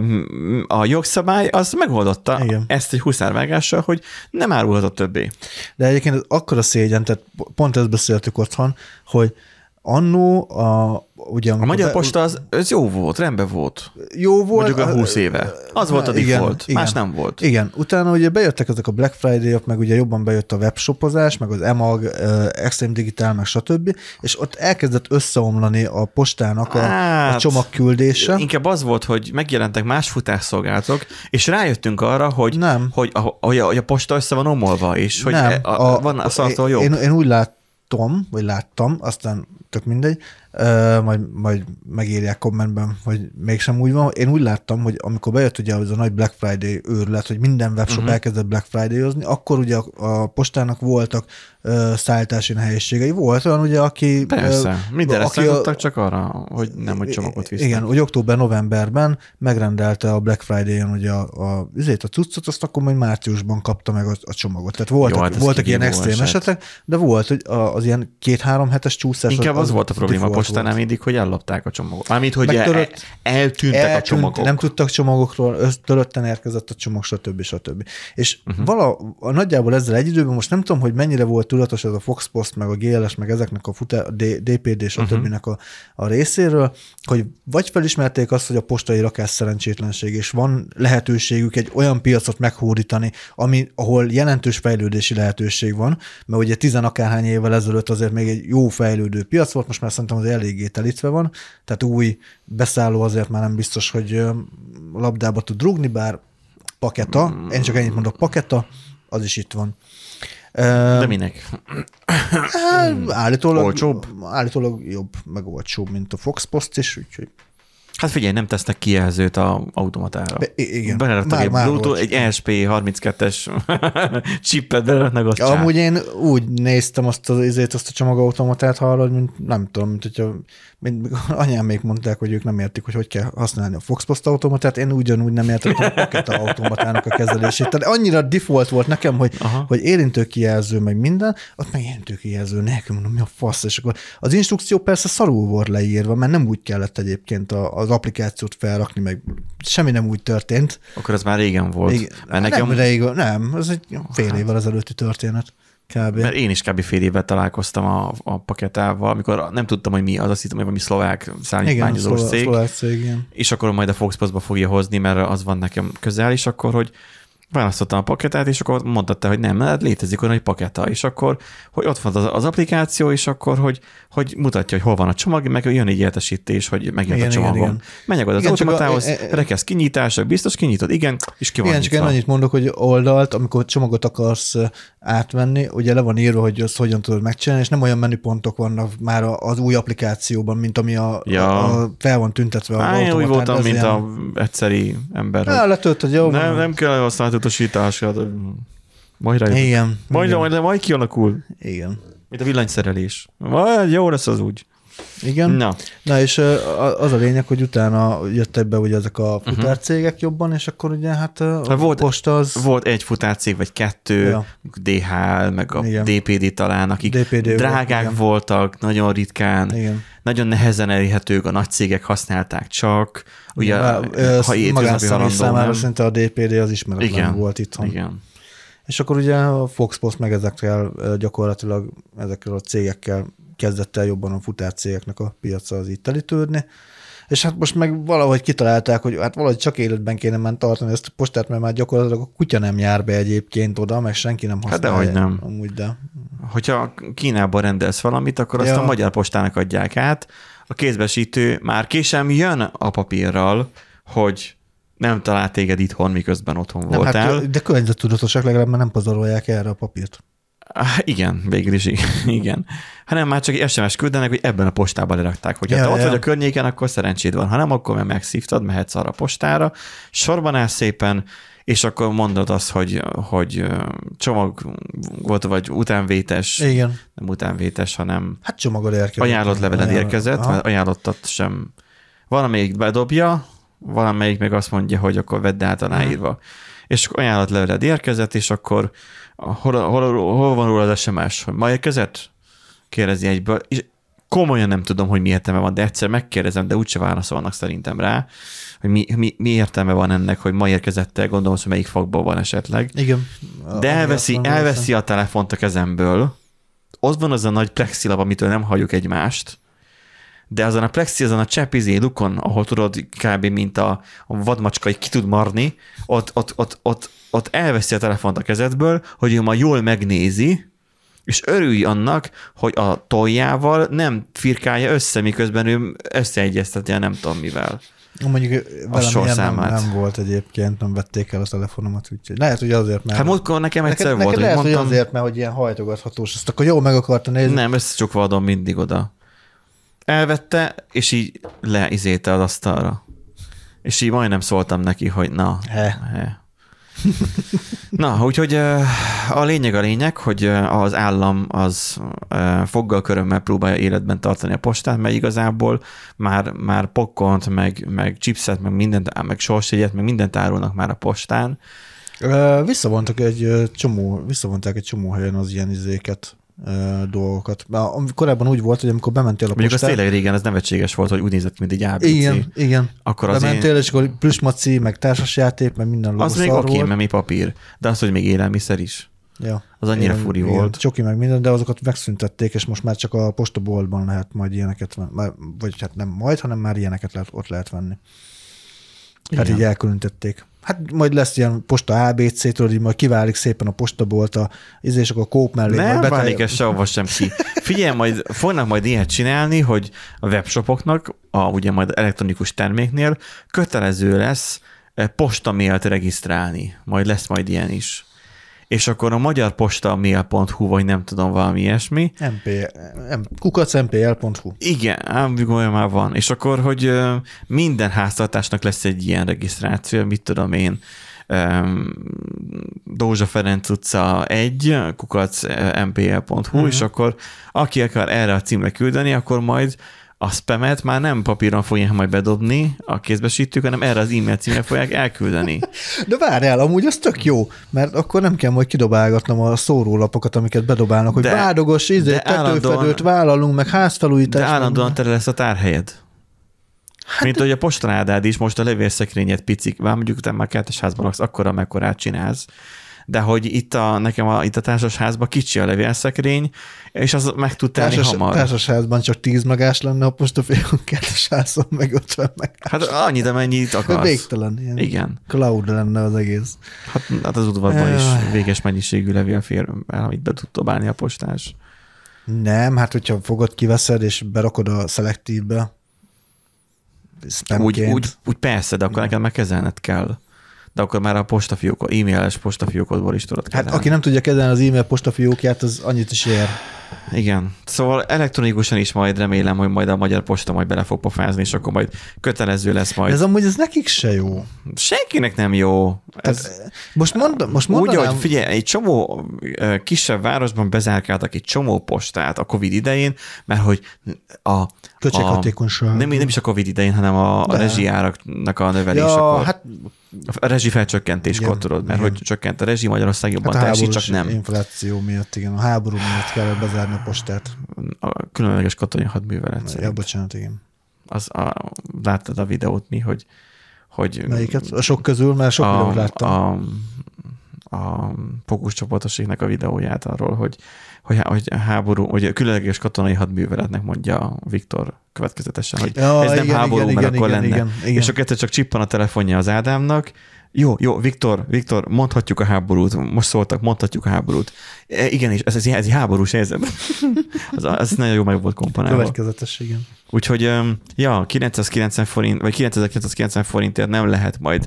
a jogszabály az megoldotta Igen. ezt egy huszárvágással, hogy nem árulhatott többé. De egyébként ez akkora szégyen, tehát pont ezt beszéltük otthon, hogy annó a, ugye, A Magyar Posta az, az jó volt, rendben volt. jó volt. Mondjuk a 20 éve. Az volt a default, igen. más nem volt. Igen, utána ugye bejöttek ezek a Black Friday-ok, meg ugye jobban bejött a webshopozás, meg az EMAG, Extreme Digital, meg stb. És ott elkezdett összeomlani a postának a, a Hát, csomagküldése. Inkább az volt, hogy megjelentek más futásszolgálatok, és rájöttünk arra, hogy, Nem. hogy, a, hogy, a, hogy a posta össze van omolva, és hogy Nem, a, a, van a szartól jobb. Én, én úgy láttam, vagy láttam, aztán tök mindegy, uh, majd, majd megírják kommentben, hogy mégsem úgy van. Én úgy láttam, hogy amikor bejött ugye az a nagy Black Friday őrület, hogy minden webshop uh-huh. elkezdett Black Friday-ozni, akkor ugye a, a postának voltak uh, szállítási nehézségei. Volt olyan ugye, aki... Persze, ö, mindenre aki a- csak arra, hogy nem, hogy csomagot visznek. Igen, hogy október-novemberben megrendelte a Black Friday-on ugye a, a, azért a cuccot, azt akkor majd márciusban kapta meg a, a csomagot. Tehát voltak, Jó, hát voltak ilyen extrém eset. esetek, de volt, hogy az ilyen két-három hetes csúszás. Inkább az, volt a probléma a volt. mindig, hogy ellopták a csomagot. Mármint, hogy el, eltűntek a Eltűnt, csomagok. Nem tudtak csomagokról, törötten érkezett a csomag, stb. stb. És uh-huh. vala, a, nagyjából ezzel egy időben, most nem tudom, hogy mennyire volt tudatos ez a Fox Post, meg a GLS, meg ezeknek a futá, a D- DPD, stb. Mhm. Uh-huh. a, a részéről, hogy vagy felismerték azt, hogy a postai rakás szerencsétlenség, és van lehetőségük egy olyan piacot meghódítani, ami, ahol jelentős fejlődési lehetőség van, mert ugye tizen akárhány évvel ezelőtt azért még egy jó fejlődő piac volt, most már szerintem az eléggé telítve van, tehát új beszálló azért már nem biztos, hogy labdába tud rúgni, bár paketa, én csak ennyit mondok, paketa, az is itt van. De minek? Hát, állítólag, Olcsóbb? Állítólag jobb, meg olcsóbb, mint a Fox Post is, úgyhogy Hát figyelj, nem tesznek kijelzőt a automatára. Be- igen. Beleraktak egy Bluetooth, egy ESP32-es csippet beleraknak ott Ja, amúgy én úgy néztem azt az azt a csomagautomatát hallod, mint nem tudom, mint hogyha mint anyám még mondták, hogy ők nem értik, hogy hogy kell használni a Fox Post automatát, én ugyanúgy nem értettem a Pocket automatának a kezelését. Tehát annyira default volt nekem, hogy, Aha. hogy érintőkijelző, meg minden, ott meg érintőkijelző nélkül, mondom, mi a fasz, és akkor az instrukció persze szarul volt leírva, mert nem úgy kellett egyébként az applikációt felrakni, meg semmi nem úgy történt. Akkor az már régen volt. Igen, Mert, nekem, nem, rég, nem, ez egy fél évvel ezelőtti történet. Kb. mert én is kb. fél évet találkoztam a, a paketával, amikor nem tudtam, hogy mi az, azt hittem, hogy valami szlovák szállítmányozós szlová- cég. szlovák cég, igen. és akkor majd a Foxpostba fogja hozni, mert az van nekem közel, és akkor, hogy választottam a paketát, és akkor mondta hogy nem, mert létezik olyan egy paketa, és akkor, hogy ott van az, az applikáció, és akkor, hogy, hogy mutatja, hogy hol van a csomag, meg jön egy értesítés, hogy megjött a csomagom. Menjek oda az csak a- automatához, e- e- rekesz kinyitásra, biztos kinyitod, igen, és ki van Igen, csak én annyit mondok, hogy oldalt, amikor csomagot akarsz átvenni, ugye le van írva, hogy azt hogyan tudod megcsinálni, és nem olyan menüpontok vannak már az új applikációban, mint ami a, Ja. a, a fel van tüntetve Á, én úgy voltam, mint ilyen- a egyszeri ember. hogy Á, letöltöd, jó? nem, nem kell használni utasításokat. Majd rájövök. Igen. Majd, igen. majd, majd kialakul. Igen. Mint a villanyszerelés. Majd jó lesz az úgy. Igen. Na, Na és az a lényeg, hogy utána jöttek be ugye ezek a futárcégek jobban, és akkor ugye hát ö, a Mhm. Volt- posta az... volt egy futárcég, vagy kettő, Ja. DHL, meg a Igen. DPD talán, akik DPD volt, drágák igen. voltak, nagyon ritkán, Igen. nagyon nehezen elérhetők, a nagy cégek használták csak. Ugye, ö, ha magánszemély számára nem. szinte a DPD az ismeretlen Igen. volt itthon. Igen. És akkor ugye a Fox Post meg ezekkel gyakorlatilag ezekkel a cégekkel kezdett el jobban a futárcégeknek a piaca az itt telítődni. És hát most meg valahogy kitalálták, hogy hát valahogy csak életben kéne már tartani ezt a postát, mert már gyakorlatilag a kutya nem jár be egyébként oda, meg senki nem Hát használja. dehogy nem. Amúgy, de. Hogyha Kínában rendelsz valamit, akkor azt Ja. a magyar postának adják át. A kézbesítő már késem jön a papírral, hogy nem talált téged itthon, miközben otthon Nem, voltál. hát, de környezettudatosak legalább, mert nem pazarolják erre a papírt. Ah, Igen, végül is igen. Hanem már csak egy SMS küldenek, hogy ebben a postában lerakták. Hogyha Ja, te ott ja. vagy a környéken, akkor szerencséd van. Ha nem, akkor már megszívtad, mehetsz arra a postára, sorban állsz szépen, és akkor mondod azt, hogy, hogy ö, csomagot vagy utánvétes, Igen. nem utánvétes, hanem Hát csomagod érkezett. ajánlott leveled Ajánlott- érkezett, Aha. mert ajánlottat sem. Valamelyik bedobja, valamelyik meg azt mondja, hogy akkor vedd át aláírva. És akkor ajánlott leveled érkezett, és akkor hol, hol, hol van róla az SMS, hogy ma érkezett? Kérdezi egyből. És komolyan nem tudom, hogy mi értelme van, de egyszer megkérdezem, de úgyse válaszolnak szerintem rá, hogy mi, mi, mi értelme van ennek, hogy ma érkezett el, gondolom, hogy melyik fakból van esetleg. Igen. De elveszi, elveszi a telefont a kezemből, ott van az a nagy plexilap, amitől nem halljuk egymást, de azon a plexi, azon a cseppizé lukon, ahol tudod kb. mint a, a vadmacska, ki tud marni, ott, ott, ott, ott, ott elveszi a telefont a kezedből, hogy ő ma jól megnézi, és örülj annak, hogy a toljával nem firkálja össze, miközben ő összeegyezteti a nem tudom mivel. Mondjuk velem nem, nem volt egyébként, nem vették el a telefonomat, úgyhogy lehet, hogy azért, mert... Hát múltkor nekem egyszer neked, volt, neked hogy lehet, mondtam, hogy azért, mert hogy ilyen hajtogathatós, azt akkor jó meg akarta nézni. Nem, összecsukva adom mindig oda. Elvette, és így leizélte az asztalra. És így majdnem szóltam neki, hogy na. He. he. Na, úgyhogy a lényeg a lényeg, hogy az állam az foggal körömmel próbálja életben tartani a postát, mert igazából már, már pokkont, meg, meg chipset, meg mindent, meg sorsjegyet, meg mindent árulnak már a postán. Visszavontak egy csomó, visszavonták egy csomó helyen az ilyen izéket, dolgokat. Már Korábban úgy volt, hogy amikor bementél a Mondjuk az tényleg régen, ez nevetséges volt, hogy úgy nézett, mint egy ABC. igen, igen. Akkor az Bementél, és akkor plüsmaci, meg társasjáték, meg minden Az még oké, volt. mert mi papír. De az, hogy még élelmiszer is. Ja. Az annyira Igen, furi igen, volt. Csoki meg minden, de azokat megszüntették, és most már csak a postaboltban lehet majd ilyeneket venni. Vagy hát nem majd, hanem már ilyeneket lehet, ott lehet venni. Hát Igen. így elkülönítették. Hát majd lesz ilyen posta ABC, tudod, így majd kiválik szépen a postabolt, a, izé, és akkor a kóp mellé. Nem majd betel- válik ez sehova sem ki. Figyelj, majd fognak majd ilyet csinálni, hogy a webshopoknak, a, ugye majd elektronikus terméknél kötelező lesz eh, postamélt regisztrálni. Majd lesz majd ilyen is. És akkor a magyar posta vagy nem tudom, valami ilyesmi, MP, kukacmpl.hu. Igen, ám olyan már van. És akkor, hogy minden háztartásnak lesz egy ilyen regisztráció, mit tudom én, Dózsa Ferenc utca 1, kukac mpl.hu, uh-huh. és akkor aki akar erre a címre küldeni, akkor majd a spamet már nem papíron fogják majd bedobni a kézbesítők, hanem erre az e-mail címre fogják elküldeni. De várjál, amúgy az tök jó, mert akkor nem kell majd kidobálgatnom a szórólapokat, amiket bedobálnak, hogy De- bádogos, izé, de tetőfedőt vállalunk, meg házfelújítás. De állandóan tele lesz a tárhelyed. Hát Mint hogy a postaládád is most a levélszekrényed picik, már mondjuk te már kertes házban laksz, akkora, mekkorát csinálsz. De hogy itt a, nekem a, itt a társasházban kicsi a levélszekrény, és az meg tud tenni Társas, hamar. társasházban csak 10 megás lenne a postafékon, kettes házon meg 50 meg. Hát annyit, amennyit akarsz. Végtelen. Ilyen Igen. cloud lenne az egész. Hát, hát az udvarban is Jaj. véges mennyiségű levél fér el, amit be tud dobálni a postás. Nem, hát hogyha fogod, kiveszed, és berakod a szelektívbe, Úgy, spamként. úgy, úgy persze, de akkor neked meg kezelned kell. De akkor már a postafiókot, e-mailes postafiókodból is tudod Hát kezelni. aki nem tudja kezelni az e-mail postafiókját, az annyit is ér. Igen. Szóval elektronikusan is majd remélem, hogy majd a magyar posta majd bele fog pofázni, és akkor majd kötelező lesz majd. Ez amúgy ez nekik se jó. Senkinek nem jó. Ez, Tehát, most, mond, most úgy, mondanám, hogy figyelj, egy csomó kisebb városban bezárkáltak egy csomó postát a Covid idején, mert hogy a, Költséghatékonyság. nem, nem is a Covid idején, hanem a, a De. rezsijáraknak a növelés. ja, hát a rezsi felcsökkentéskor Igen, tudod, mert igen. hogy csökkent a rezsi Magyarország jobban Hát a teljesít, csak nem. infláció miatt, igen. A háború miatt kell bezárni a postát. A különleges katonai hadművelet Ja, bocsánat, igen. Az a, láttad a videót mi, hogy, hogy Melyiket? A sok közül, mert sok videót láttam. a, a Pokus csoportosiknak a videóját arról, hogy, hogy, hogy a háború, hogy a különleges katonai hadműveletnek mondja Viktor következetesen, hogy Ja, ez nem igen, háború, igen, mert igen, akkor igen, lenne. igen, igen. És akkor egyszer csak csippan a telefonja az Ádámnak, jó, jó, Viktor, Viktor, mondhatjuk a háborút, most szóltak, mondhatjuk a háborút. E, igen, és ez, ez, ez egy háborús helyzet. az, az nagyon jó meg volt komponálva. Következetes, igen. Úgyhogy, ja, 990 forint, vagy 9990 forintért nem lehet majd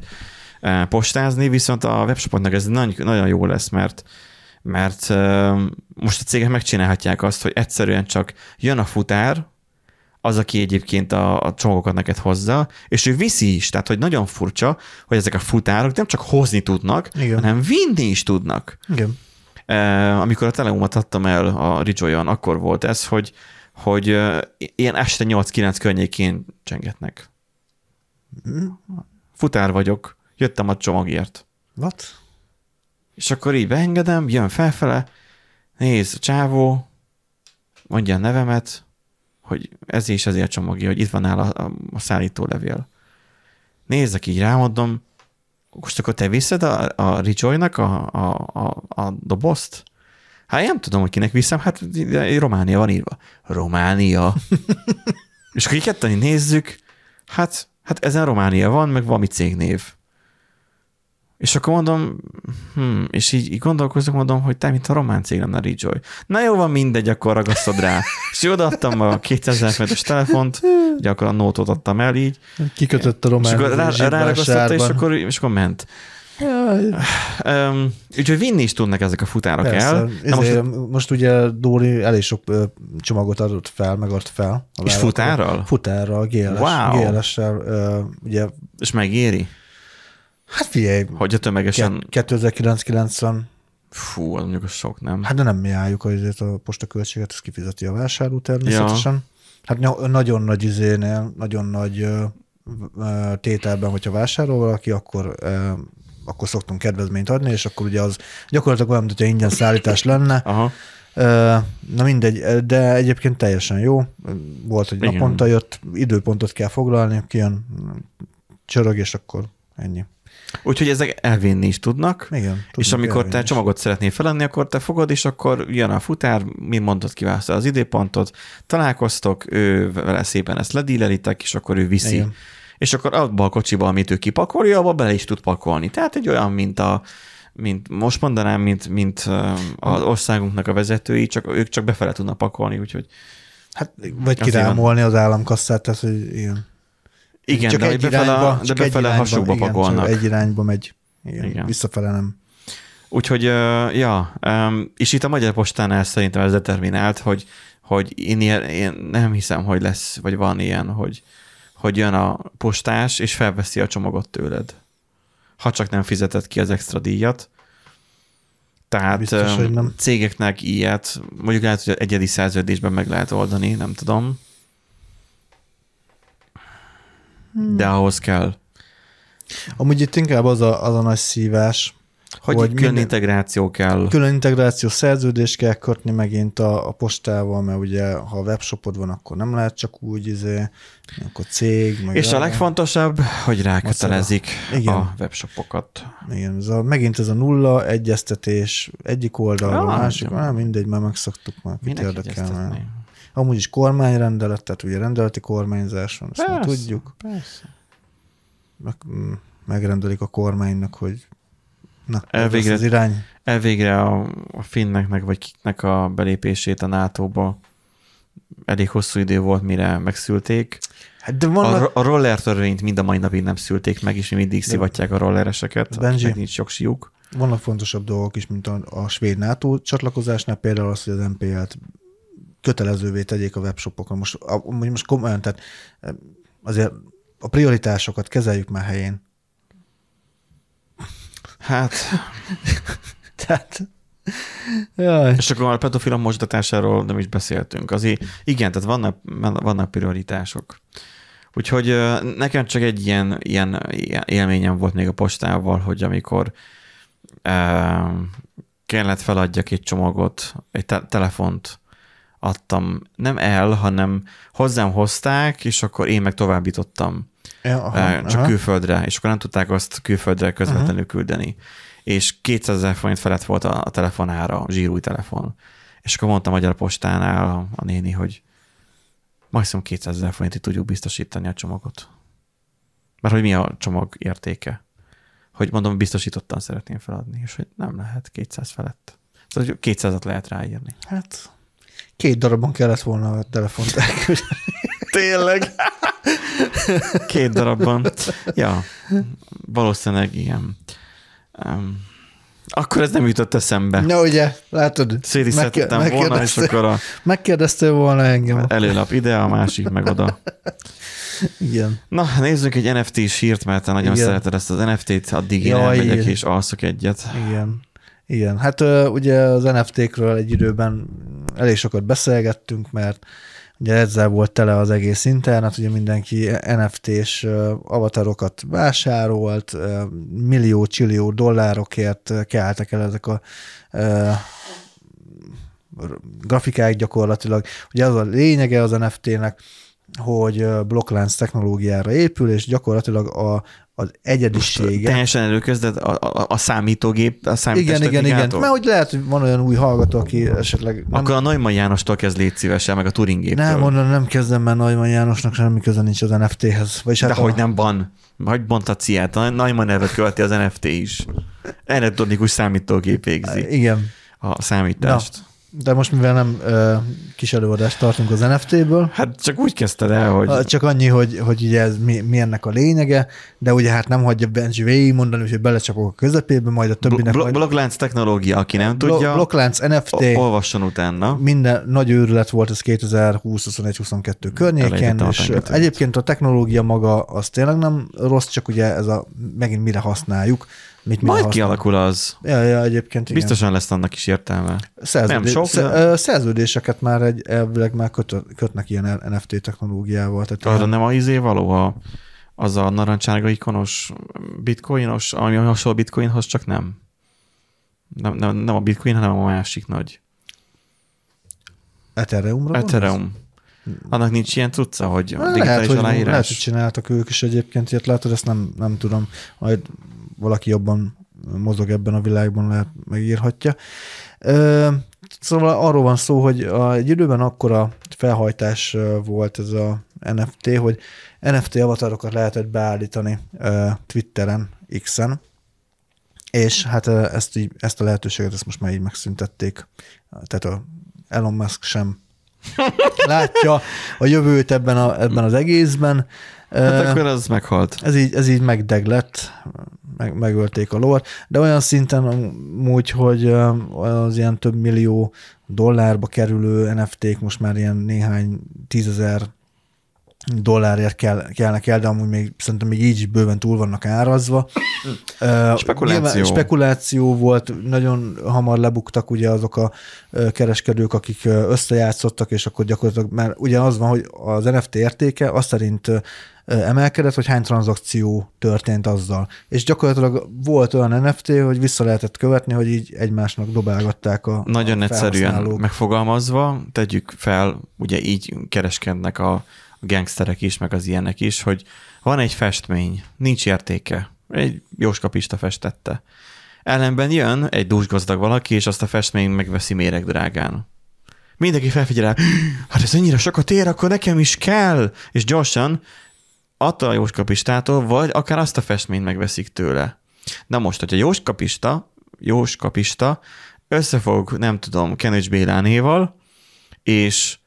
eh, postázni, viszont a webshopoknak ez nagyon, nagyon jó lesz, mert mert most a cégek megcsinálhatják azt, hogy egyszerűen csak jön a futár, az, aki egyébként a, a csomagokat neked hozza, és ő viszi is. Tehát, hogy nagyon furcsa, hogy ezek a futárok nem csak hozni tudnak, Igen. hanem vinni is tudnak. Igen. Amikor a Teleumot adtam el a Ridgeoyon, akkor volt ez, hogy, hogy ilyen este 8-9 környékén csengetnek. Futár vagyok, jöttem a csomagért. What? És akkor így beengedem, jön felfele, néz a csávó, mondja a nevemet, hogy ez és ezért csomagja, hogy itt van nála a, a szállítólevél. Nézzek így rá, mondom, most akkor te viszed a, a Rijoy-nak a, a, a, a dobozt? Hát én nem tudom, hogy kinek viszem, hát Románia van írva. Románia. És akkor így ketten nézzük, hát, hát ezen Románia van, meg valami cégnév. És akkor mondom, hm, és így, így gondolkozok, mondom, hogy te, mint a román cég lenne a Rejoy. Na jó, van mindegy, akkor ragasztod rá. És így odaadtam a 200 es telefont, ugye akkor a nótot adtam el így, Kikötött a és román akkor rá, ráragasztotta, és akkor, és akkor ment. Jaj, Um, úgyhogy vinni is tudnak ezek a futárok Persze. el. Na most, most, ugye Dóri elég sok csomagot adott fel, meg fel. a és futárral? Futárral, GLS, Wow. GLS-sel, ugye, És megéri? Hát figyelj, Hogy a tömegesen... 2090, Fú, az mondjuk az sok, nem? hát de nem mi álljuk azért a postaköltséget, ezt kifizeti a vásárló természetesen. Ja. Hát nagyon nagy izénél, nagyon nagy tételben, hogyha vásárol valaki, akkor akkor szoktunk kedvezményt adni, és akkor ugye az gyakorlatilag olyan, mint hogyha ingyen szállítás lenne. Aha. Na mindegy, de egyébként teljesen jó. Volt, hogy Igen. naponta jött, időpontot kell foglalni, kijön, csörög, és akkor ennyi. Úgyhogy ezek elvinni is tudnak. Igen. és amikor elvinni te csomagot szeretnél felenni, akkor te fogod, és akkor jön a futár, mint mondod, kiválasztod az időpontot, találkoztok, ő vele szépen ezt ledílelitek, és akkor ő viszi. Igen. És akkor abba a kocsiba, amit ő kipakolja, abba bele is tud pakolni. Tehát egy olyan, mint a mint most mondanám, mint, mint az országunknak a vezetői, csak ők csak befele tudnak pakolni, úgyhogy Hát, vagy kirámolni az államkasszát, tehát, hogy igen. Igen, csak de, egy befele, irányba, de csak egy befele irányba, igen, pakolnak. Csak egy irányba megy. Igen. Igen. igen. Visszafele nem. Úgyhogy, ja, és itt a Magyar Postánál szerintem ez determinált, hogy, hogy én, ilyen, én nem hiszem, hogy lesz, vagy van ilyen, hogy, hogy jön a postás, és felveszi a csomagot tőled. Ha csak nem fizetett ki az extra díjat. Tehát Biztos, hogy nem. cégeknek ilyet, mondjuk lehet, hogy egyedi szerződésben meg lehet oldani, nem tudom. Hmm. De ahhoz kell. Amúgy itt inkább az a, az a nagy szívás, Hogy Vagy külön minden... integráció kell. Külön integráció szerződést kell kötni megint a, a postával, mert ugye ha a webshopod van, akkor nem lehet csak úgy, izé, akkor cég. Meg És a rá- legfontosabb, hogy rákötelezik Igen. a webshopokat. Igen, ez a, megint ez a nulla egyeztetés egyik oldalról, Ah, a másik, nem mindegy, már megszoktuk már, kit Minek érdekel? Amúgy is kormányrendelet, tehát ugye rendeleti kormányzás van, ezt már Persze, tudjuk. Persze. Meg, mm, megrendelik a kormánynak, hogy na, Elvégre- az irány. Elvégre a, a finneknek, vagy kiknek a belépését a NATO-ba elég hosszú idő volt, mire megszülték. Hát de A, vannak, ro- a roller törvényt mind a mai napig nem szülték meg, és mi mindig szivatják a rollereseket, Benji. nincs sok siuk. vannak fontosabb dolgok is, mint a, a svéd NATO csatlakozásnál, például az, hogy az MPL-t kötelezővé tegyék a webshopokon. Most, a- most komolyan, tehát eh, azért a prioritásokat kezeljük már helyén. Hát, Tehát, jaj. és akkor a pedofilom mosdatásáról nem is beszéltünk. Azért igen, tehát vannak, vannak prioritások. Úgyhogy ö, nekem csak egy ilyen, ilyen, élményem volt még a postával, hogy amikor uh, kellett feladjak egy csomagot, egy te- telefont adtam, nem el, hanem hozzám hozták, és akkor én meg továbbítottam Ja, aha, aha, csak aha. külföldre, és akkor nem tudták azt külföldre közvetlenül uh-huh. küldeni. És 200 ezer forint felett volt a, a telefonára, zsírúj telefon. És akkor mondtam a Magyar Postánál a, a néni, hogy maximum 200 ezer forintig tudjuk biztosítani a csomagot. Mert hogy mi a csomag értéke? Hogy mondom, biztosítottan szeretném feladni, és hogy nem lehet 200 felett. Szóval hogy 200-at lehet ráírni. Hát két darabon kellett volna a telefont elküldeni. Tényleg? Két darabban. Ja, valószínűleg igen. Um, akkor ez nem jutott eszembe. Na ugye, látod? Szétszedtem megké- volna, és megkérdeztél- akkor a Megkérdeztél volna engem. előlap ide, a másik meg oda. Igen. Na, nézzük egy NFT-s hírt, mert te nagyon Igen. szereted ezt az NFT-t, addig én Jaj, elmegyek igen. és alszok egyet. Igen. Igen, hát ugye az NFT-kről egy időben elég sokat beszélgettünk, mert ugye ezzel volt tele az egész internet, ugye mindenki NFT-s avatarokat vásárolt, ö, millió, csillió dollárokért keltek el ezek a grafikák gyakorlatilag. Ugye az a lényege az NFT-nek, hogy blokklánc technológiára épül, és gyakorlatilag a, az egyedisége. Teljesen előkezded a, a, a számítógép, a számítás Igen, igen, igen. Mert hogy lehet, hogy van olyan új hallgató, aki esetleg... Nem, Akkor a Neumann Jánostól kezd légy szívesen, meg a Turingéptől. nem, mondom, nem kezdem, mert Neumann Jánosnak semmi köze nincs az NFT-hez. Vagyis De hát hogy a, nem van. Hogy mondta ciát? A Neumann nevet követi az NFT is. Elektronikus számítógép végzi Igen, a számítást. De most mivel nem ö, kis előadást tartunk az NFT-ből, Hát csak úgy kezdted el, hogy csak annyi, hogy, hogy ugye ez mi, mi ennek a lényege, de ugye hát nem hagyja Benji végig mondani, hogy belecsapok a közepébe, majd a többinek blo- majd... blokklánc technológia, aki nem Blo- tudja, Blokklánc, NFT, olvasson utána. minden nagy őrület volt ez 2020-21-22 környékén, Elejtettem a és tengetőt. egyébként a technológia maga az tényleg nem rossz, csak ugye ez a megint mire használjuk, mit Majd használjuk. kialakul az. Ja, ja, egyébként igen. Biztosan lesz annak is értelme. Szerződé- nem sok, sze- de- Szerződéseket már egy, elvileg már kötö, kötnek ilyen NFT technológiával. Tehát Arra ilyen- nem a izé való, a, az a narancsárga ikonos bitcoinos, ami hasonló bitcoinhoz, csak nem. Nem, nem, nem a bitcoin, hanem a másik nagy. Ethereumra Ethereum. Annak nincs ilyen cucca, hogy a digitális Lehet hogy, aláírás? lehet, hogy csináltak ők is egyébként, ilyet látod, ezt nem, nem tudom. Majd valaki jobban mozog ebben a világban, lehet megírhatja. Szóval arról van szó, hogy a, egy időben akkora felhajtás volt ez a NFT, hogy NFT avatarokat lehetett beállítani Twitteren, X-en, és hát ezt, így, ezt a lehetőséget ezt most már így megszüntették. Tehát a Elon Musk sem látja a jövőt ebben, a, ebben az egészben. Hát akkor az meghalt. ez így, ez így megdeglett, meg, megölték a lovat, de olyan szinten úgy, hogy az ilyen több millió dollárba kerülő NFT-k most már ilyen néhány tízezer dollárért kell, kellnek el, de amúgy még szerintem még így is bőven túl vannak árazva. Ö, Spekuláció. nyilván Spekuláció volt, nagyon hamar lebuktak ugye azok a kereskedők, akik összejátszottak, és akkor gyakorlatilag, mert ugye az van, hogy az NFT értéke azt szerint emelkedett, hogy hány tranzakció történt azzal. És gyakorlatilag volt olyan NFT, hogy vissza lehetett követni, hogy így egymásnak dobálgatták a Nagyon a egyszerűen megfogalmazva, tegyük fel, ugye így kereskednek a a gangsterek is, meg az ilyenek is, hogy van egy festmény, nincs értéke, egy jóskapista festette. Ellenben jön egy dúsgazdag valaki, és azt a festményt megveszi méreg drágán. Mindenki felfigyel rá, hát ez ennyire sokat ér, akkor nekem is kell, és gyorsan attól a jóskapistától, vagy akár azt a festményt megveszik tőle. Na most, hogyha jóskapista, jóskapista összefog, nem tudom, Kenőcs Bélánéval, és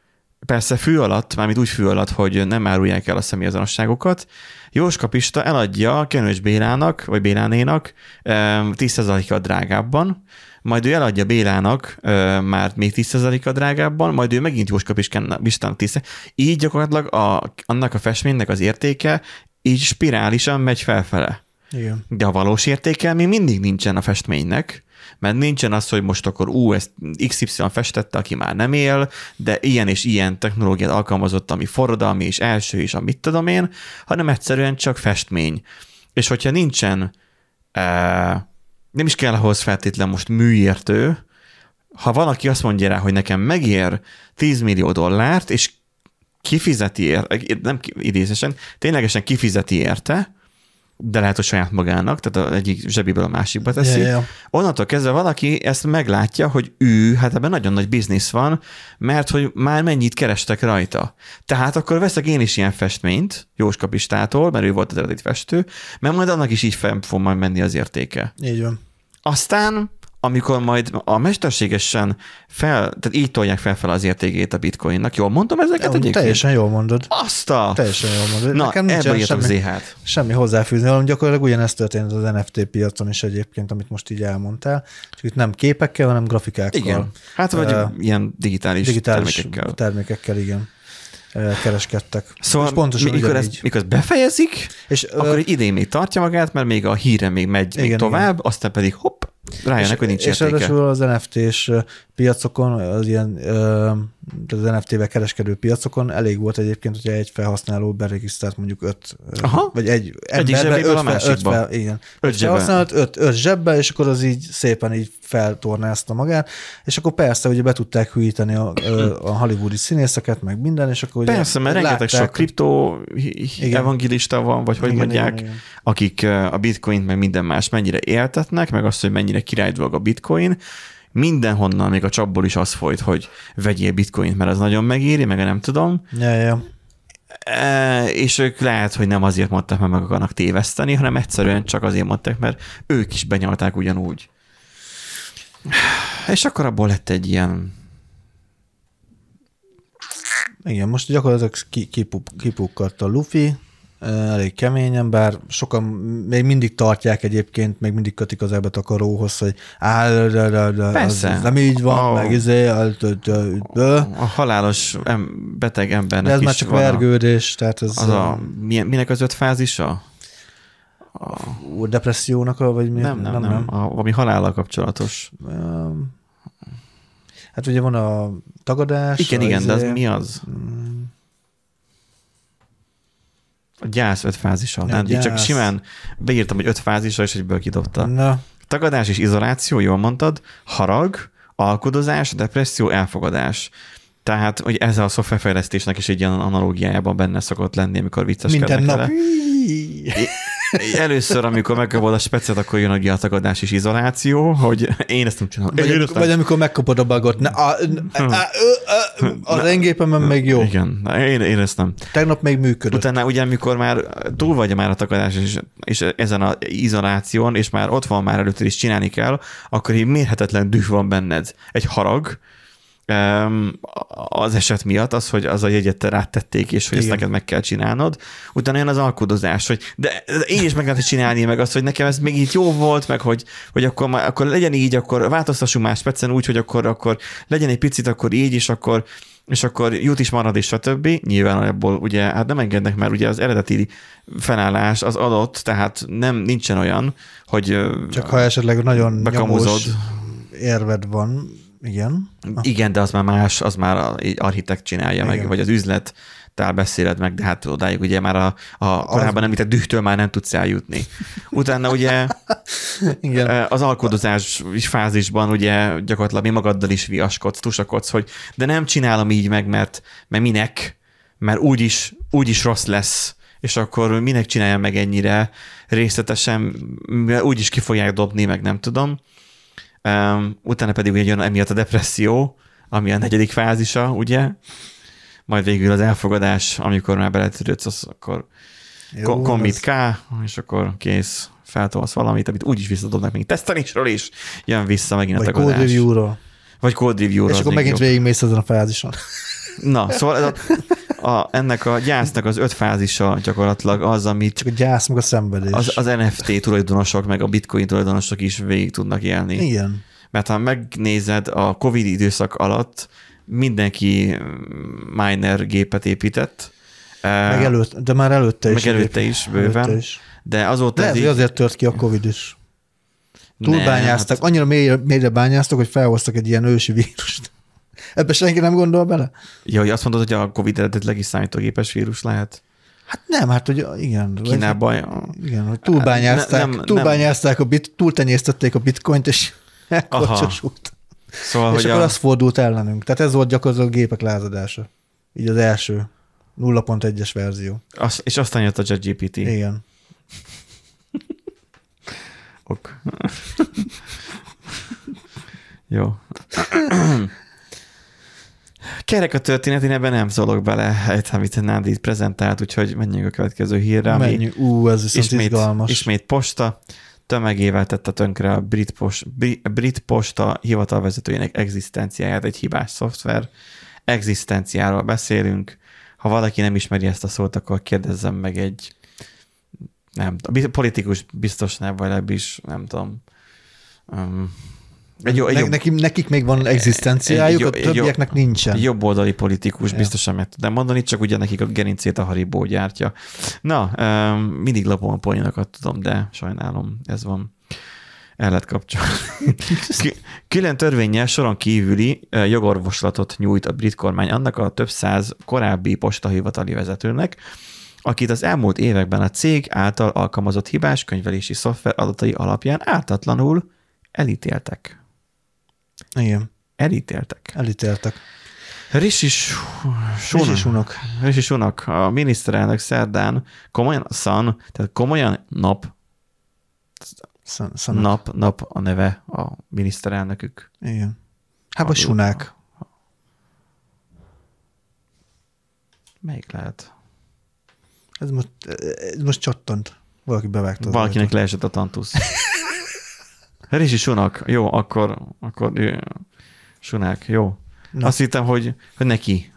persze fű alatt, mármint úgy fű alatt, hogy nem árulják el a személyazonosságokat, Jóska Pista eladja Kenős Bélának, vagy Bélánénak em, 10%-kal drágábban, majd ő eladja Bélának ö, már még 10%-a drágábban, majd ő megint Jóska Pistának 10 Így gyakorlatilag a, annak a festménynek az értéke így spirálisan megy felfele. Igen. De a valós értéke még mindig nincsen a festménynek, mert nincsen az, hogy most akkor ú, ezt XY festette, aki már nem él, de ilyen és ilyen technológiát alkalmazott, ami forradalmi és első is, amit tudom én, hanem egyszerűen csak festmény. És hogyha nincsen, e, nem is kell ahhoz feltétlen most műértő, ha valaki azt mondja rá, hogy nekem megér 10 millió dollárt, és kifizeti érte, nem idézesen, ténylegesen kifizeti érte, de lehet, hogy saját magának, tehát a egyik zsebiből a másikba teszi. Ja, ja. Onnantól kezdve valaki ezt meglátja, hogy ő, hát ebben nagyon nagy biznisz van, mert hogy már mennyit kerestek rajta. Tehát akkor veszek én is ilyen festményt Jóska Pistától, mert ő volt az eredeti festő, mert majd annak is így fel fog majd menni az értéke. Így van. Aztán amikor majd a mesterségesen fel, tehát így tolják fel, fel az értékét a bitcoinnak. Jól mondom ezeket egyébként? teljesen jól mondod. Azt a... Teljesen jól mondod. Na, Nekem ebből írtok semmi, ZH-t. semmi hozzáfűzni, hanem gyakorlatilag ugyanezt történt az NFT piacon is egyébként, amit most így elmondtál. Csak itt nem képekkel, hanem grafikákkal. Igen. Hát vagy Ö, ilyen digitális, digitális termékekkel. termékekkel, igen ö, kereskedtek. Szóval és pontosan mikor ezt, mikor ezt befejezik, és, ö, akkor egy idén még tartja magát, mert még a híre még megy még Igen, tovább, aztán pedig hopp, rájönnek, hogy nincs és értéke. ráadásul az NFT-s piacokon, az ilyen az NFT-vel kereskedő piacokon elég volt egyébként, hogyha egy felhasználó beregisztrált mondjuk öt, Aha. vagy egy emberbe, öt, fel, öt fel, igen. Öt felhasznált, öt, öt zsebbe, és akkor az így szépen így feltornázta magát, és akkor persze ugye be tudták hűíteni a, a hollywoodi színészeket, meg minden, és akkor ugye Persze, mert rengeteg látták, sok kriptó Igen. evangélista van, vagy hogy Igen, mondják, igen, igen. akik a bitcoint meg minden más mennyire éltetnek, meg azt, hogy mennyire király dolog a bitcoin, mindenhonnan, még a csapból is az folyt, hogy vegyél bitcoint, mert az nagyon megéri, meg nem tudom. Ja, ja. E, és ők lehet, hogy nem azért mondták, mert meg akarnak téveszteni, hanem egyszerűen csak azért mondták, mert ők is benyalták ugyanúgy. És akkor abból lett egy ilyen Igen, most gyakorlatilag ki- kipu- kipukkadt a Luffy, elég keményen, bár sokan még mindig tartják egyébként, még mindig kötik az ebet a karóhoz, hogy áll, de, Persze. Az, nem így van, Ó. meg izé, a halálos em, beteg embernek de ez már csak vergődés, tehát ez Az a, minek az öt fázisa? a depressziónak, vagy mi? Nem, nem, nem. nem. A, valami halállal kapcsolatos. Hát ugye van a tagadás. Igen, igen, de az izé- mi az? A gyász öt fázisa. Nem, csak gyász. simán beírtam, hogy öt fázisa, és egyből kidobta. Na, Tagadás és izoláció, jól mondtad, harag, alkudozás, depresszió, elfogadás. Tehát, hogy ez a szoftverfejlesztésnek is egy ilyen analógiájában benne szokott lenni, amikor vicceskednek minden nap. Először, amikor megkapod a specet, akkor jön ugye a tagadás és izoláció, hogy én ezt nem csinálom. Én Vagy, ezt nem vagy amikor megkapod a bagot. Ne, a, a, a, a, a, az én gépemen még jó. Igen, én, én ezt nem. Tegnap még működött. Utána ugye, amikor már túl vagy már a tagadás és, és ezen a izoláción, és már ott van már előtt is csinálni kell, akkor így mérhetetlen düh van benned. Egy harag, az eset miatt, az, hogy az a jegyet te rátették, és hogy ezt Igen. neked meg kell csinálnod. Utána jön az alkudozás, hogy de én is meg lehet csinálni, meg azt, hogy nekem ez még így jó volt, meg hogy, hogy akkor, akkor legyen így, akkor változtassunk más specen úgy, hogy akkor, akkor legyen egy picit, akkor így, és akkor és akkor jut is marad, és stb. Nyilván ebből ugye hát nem engednek, mert ugye az eredeti felállás az adott, tehát nem nincsen olyan, hogy Csak ha esetleg nagyon bekamuzod. érved van, igen. Igen, de az már más, az már a architekt csinálja meg, Igen. vagy az üzlet tál beszéled meg, de hát odáig ugye már a, a korábban említett dühtől már nem tudsz eljutni. Utána ugye Igen. eh, az alkodozás fázisban ugye gyakorlatilag mi magaddal is viaskodsz, tusakodsz, hogy de nem csinálom így meg, mert, mert minek, mert úgyis, úgyis rossz lesz, és akkor minek csináljam meg ennyire részletesen, mivel úgyis ki fogják dobni, meg nem tudom. Um, utána pedig ugye jön emiatt a depresszió, ami a negyedik fázisa, ugye? Majd végül az elfogadás, amikor már beletörődsz, az akkor Jó, commit K, és akkor kész, feltolsz valamit, amit úgyis visszadobnak még tesztelésről is, jön vissza megint Vagy a code tagadás. review-ról. Vagy code review És akkor megint végigmész ezen a fázison. Na, szóval ez a, a, ennek a gyásznak az öt fázisa gyakorlatilag az, amit Csak a gyász, meg a szenvedés. az, az NFT tulajdonosok, meg a bitcoin tulajdonosok is végig tudnak élni. Igen. Mert ha megnézed a Covid időszak alatt, mindenki miner gépet épített, Meg előtt, de már előtte is. Meg előtte is, bőven. Előtte is. de azóta Lehet, ez így- azért tört ki a Covid is. Ne, Túlbányáztak, hát annyira mélyre, mélyre bányáztak, hogy felhoztak egy ilyen ősi vírust. Ebbe senki nem gondol bele? Ja, hogy azt mondod, hogy a Covid eredetileg is számítógépes vírus lehet? Hát nem, hát hogy igen. vagy- Kínában? Igen, hogy túlbányázták, Nem, nem, túlbányázták a bit, túltenyésztették a bitcoint, és elkorcsosult. Szóval, És hogy akkor a, az fordult ellenünk. Tehát ez volt gyakorlatilag a gépek lázadása. Így az első 0.1-es verzió. az, és aztán jött a ChatGPT. Igen. Ok. Jó. Kerek a történet, én ebben nem szólok bele, amit Nándi itt prezentált, úgyhogy menjünk a következő hírre, Menjünk. Ú, ez viszont ismét, izgalmas. ismét posta, tömegével tette tönkre a brit, post, bri- brit posta hivatalvezetőjének egzisztenciáját egy hibás szoftver. Egzisztenciáról beszélünk. Ha valaki nem ismeri ezt a szót, akkor kérdezzem meg egy nem politikus biztos nem, vagy legalábbis nem tudom. Um, egy, egy, ne, jobb, neki, nekik még van egzisztenciájuk, egy a jó- egy többieknek nincsen. jobboldali politikus Ja. biztosan meg tudnám mondani, csak ugye nekik a gerincét a Haribó gyártja. Na, mindig lapom a poénokat tudom, de sajnálom, ez van. El lehet kapcsolni. Kü- Külön törvényel soron kívüli jogorvoslatot nyújt a brit kormány annak a több száz korábbi postahivatali vezetőnek, akit az elmúlt években a cég által alkalmazott hibás könyvelési szoftver adatai alapján ártatlanul elítéltek. Igen, Elítéltek. elítéltek. Rishi Sunak. Sunak. Rishi Sunak, a miniszterelnök szerdán komolyan szan, tehát komolyan nap, Szan, szanak. nap, nap a neve a miniszterelnökük. Igen. Hát Alul. sunák. Melyik lehet? Ez most, ez most csattant. Valaki bevágta. Valakinek leesett a tantusz. Rishi Sunak, jó, akkor, akkor ő, Sunák, jó. Na. Azt hittem, hogy, hogy neki.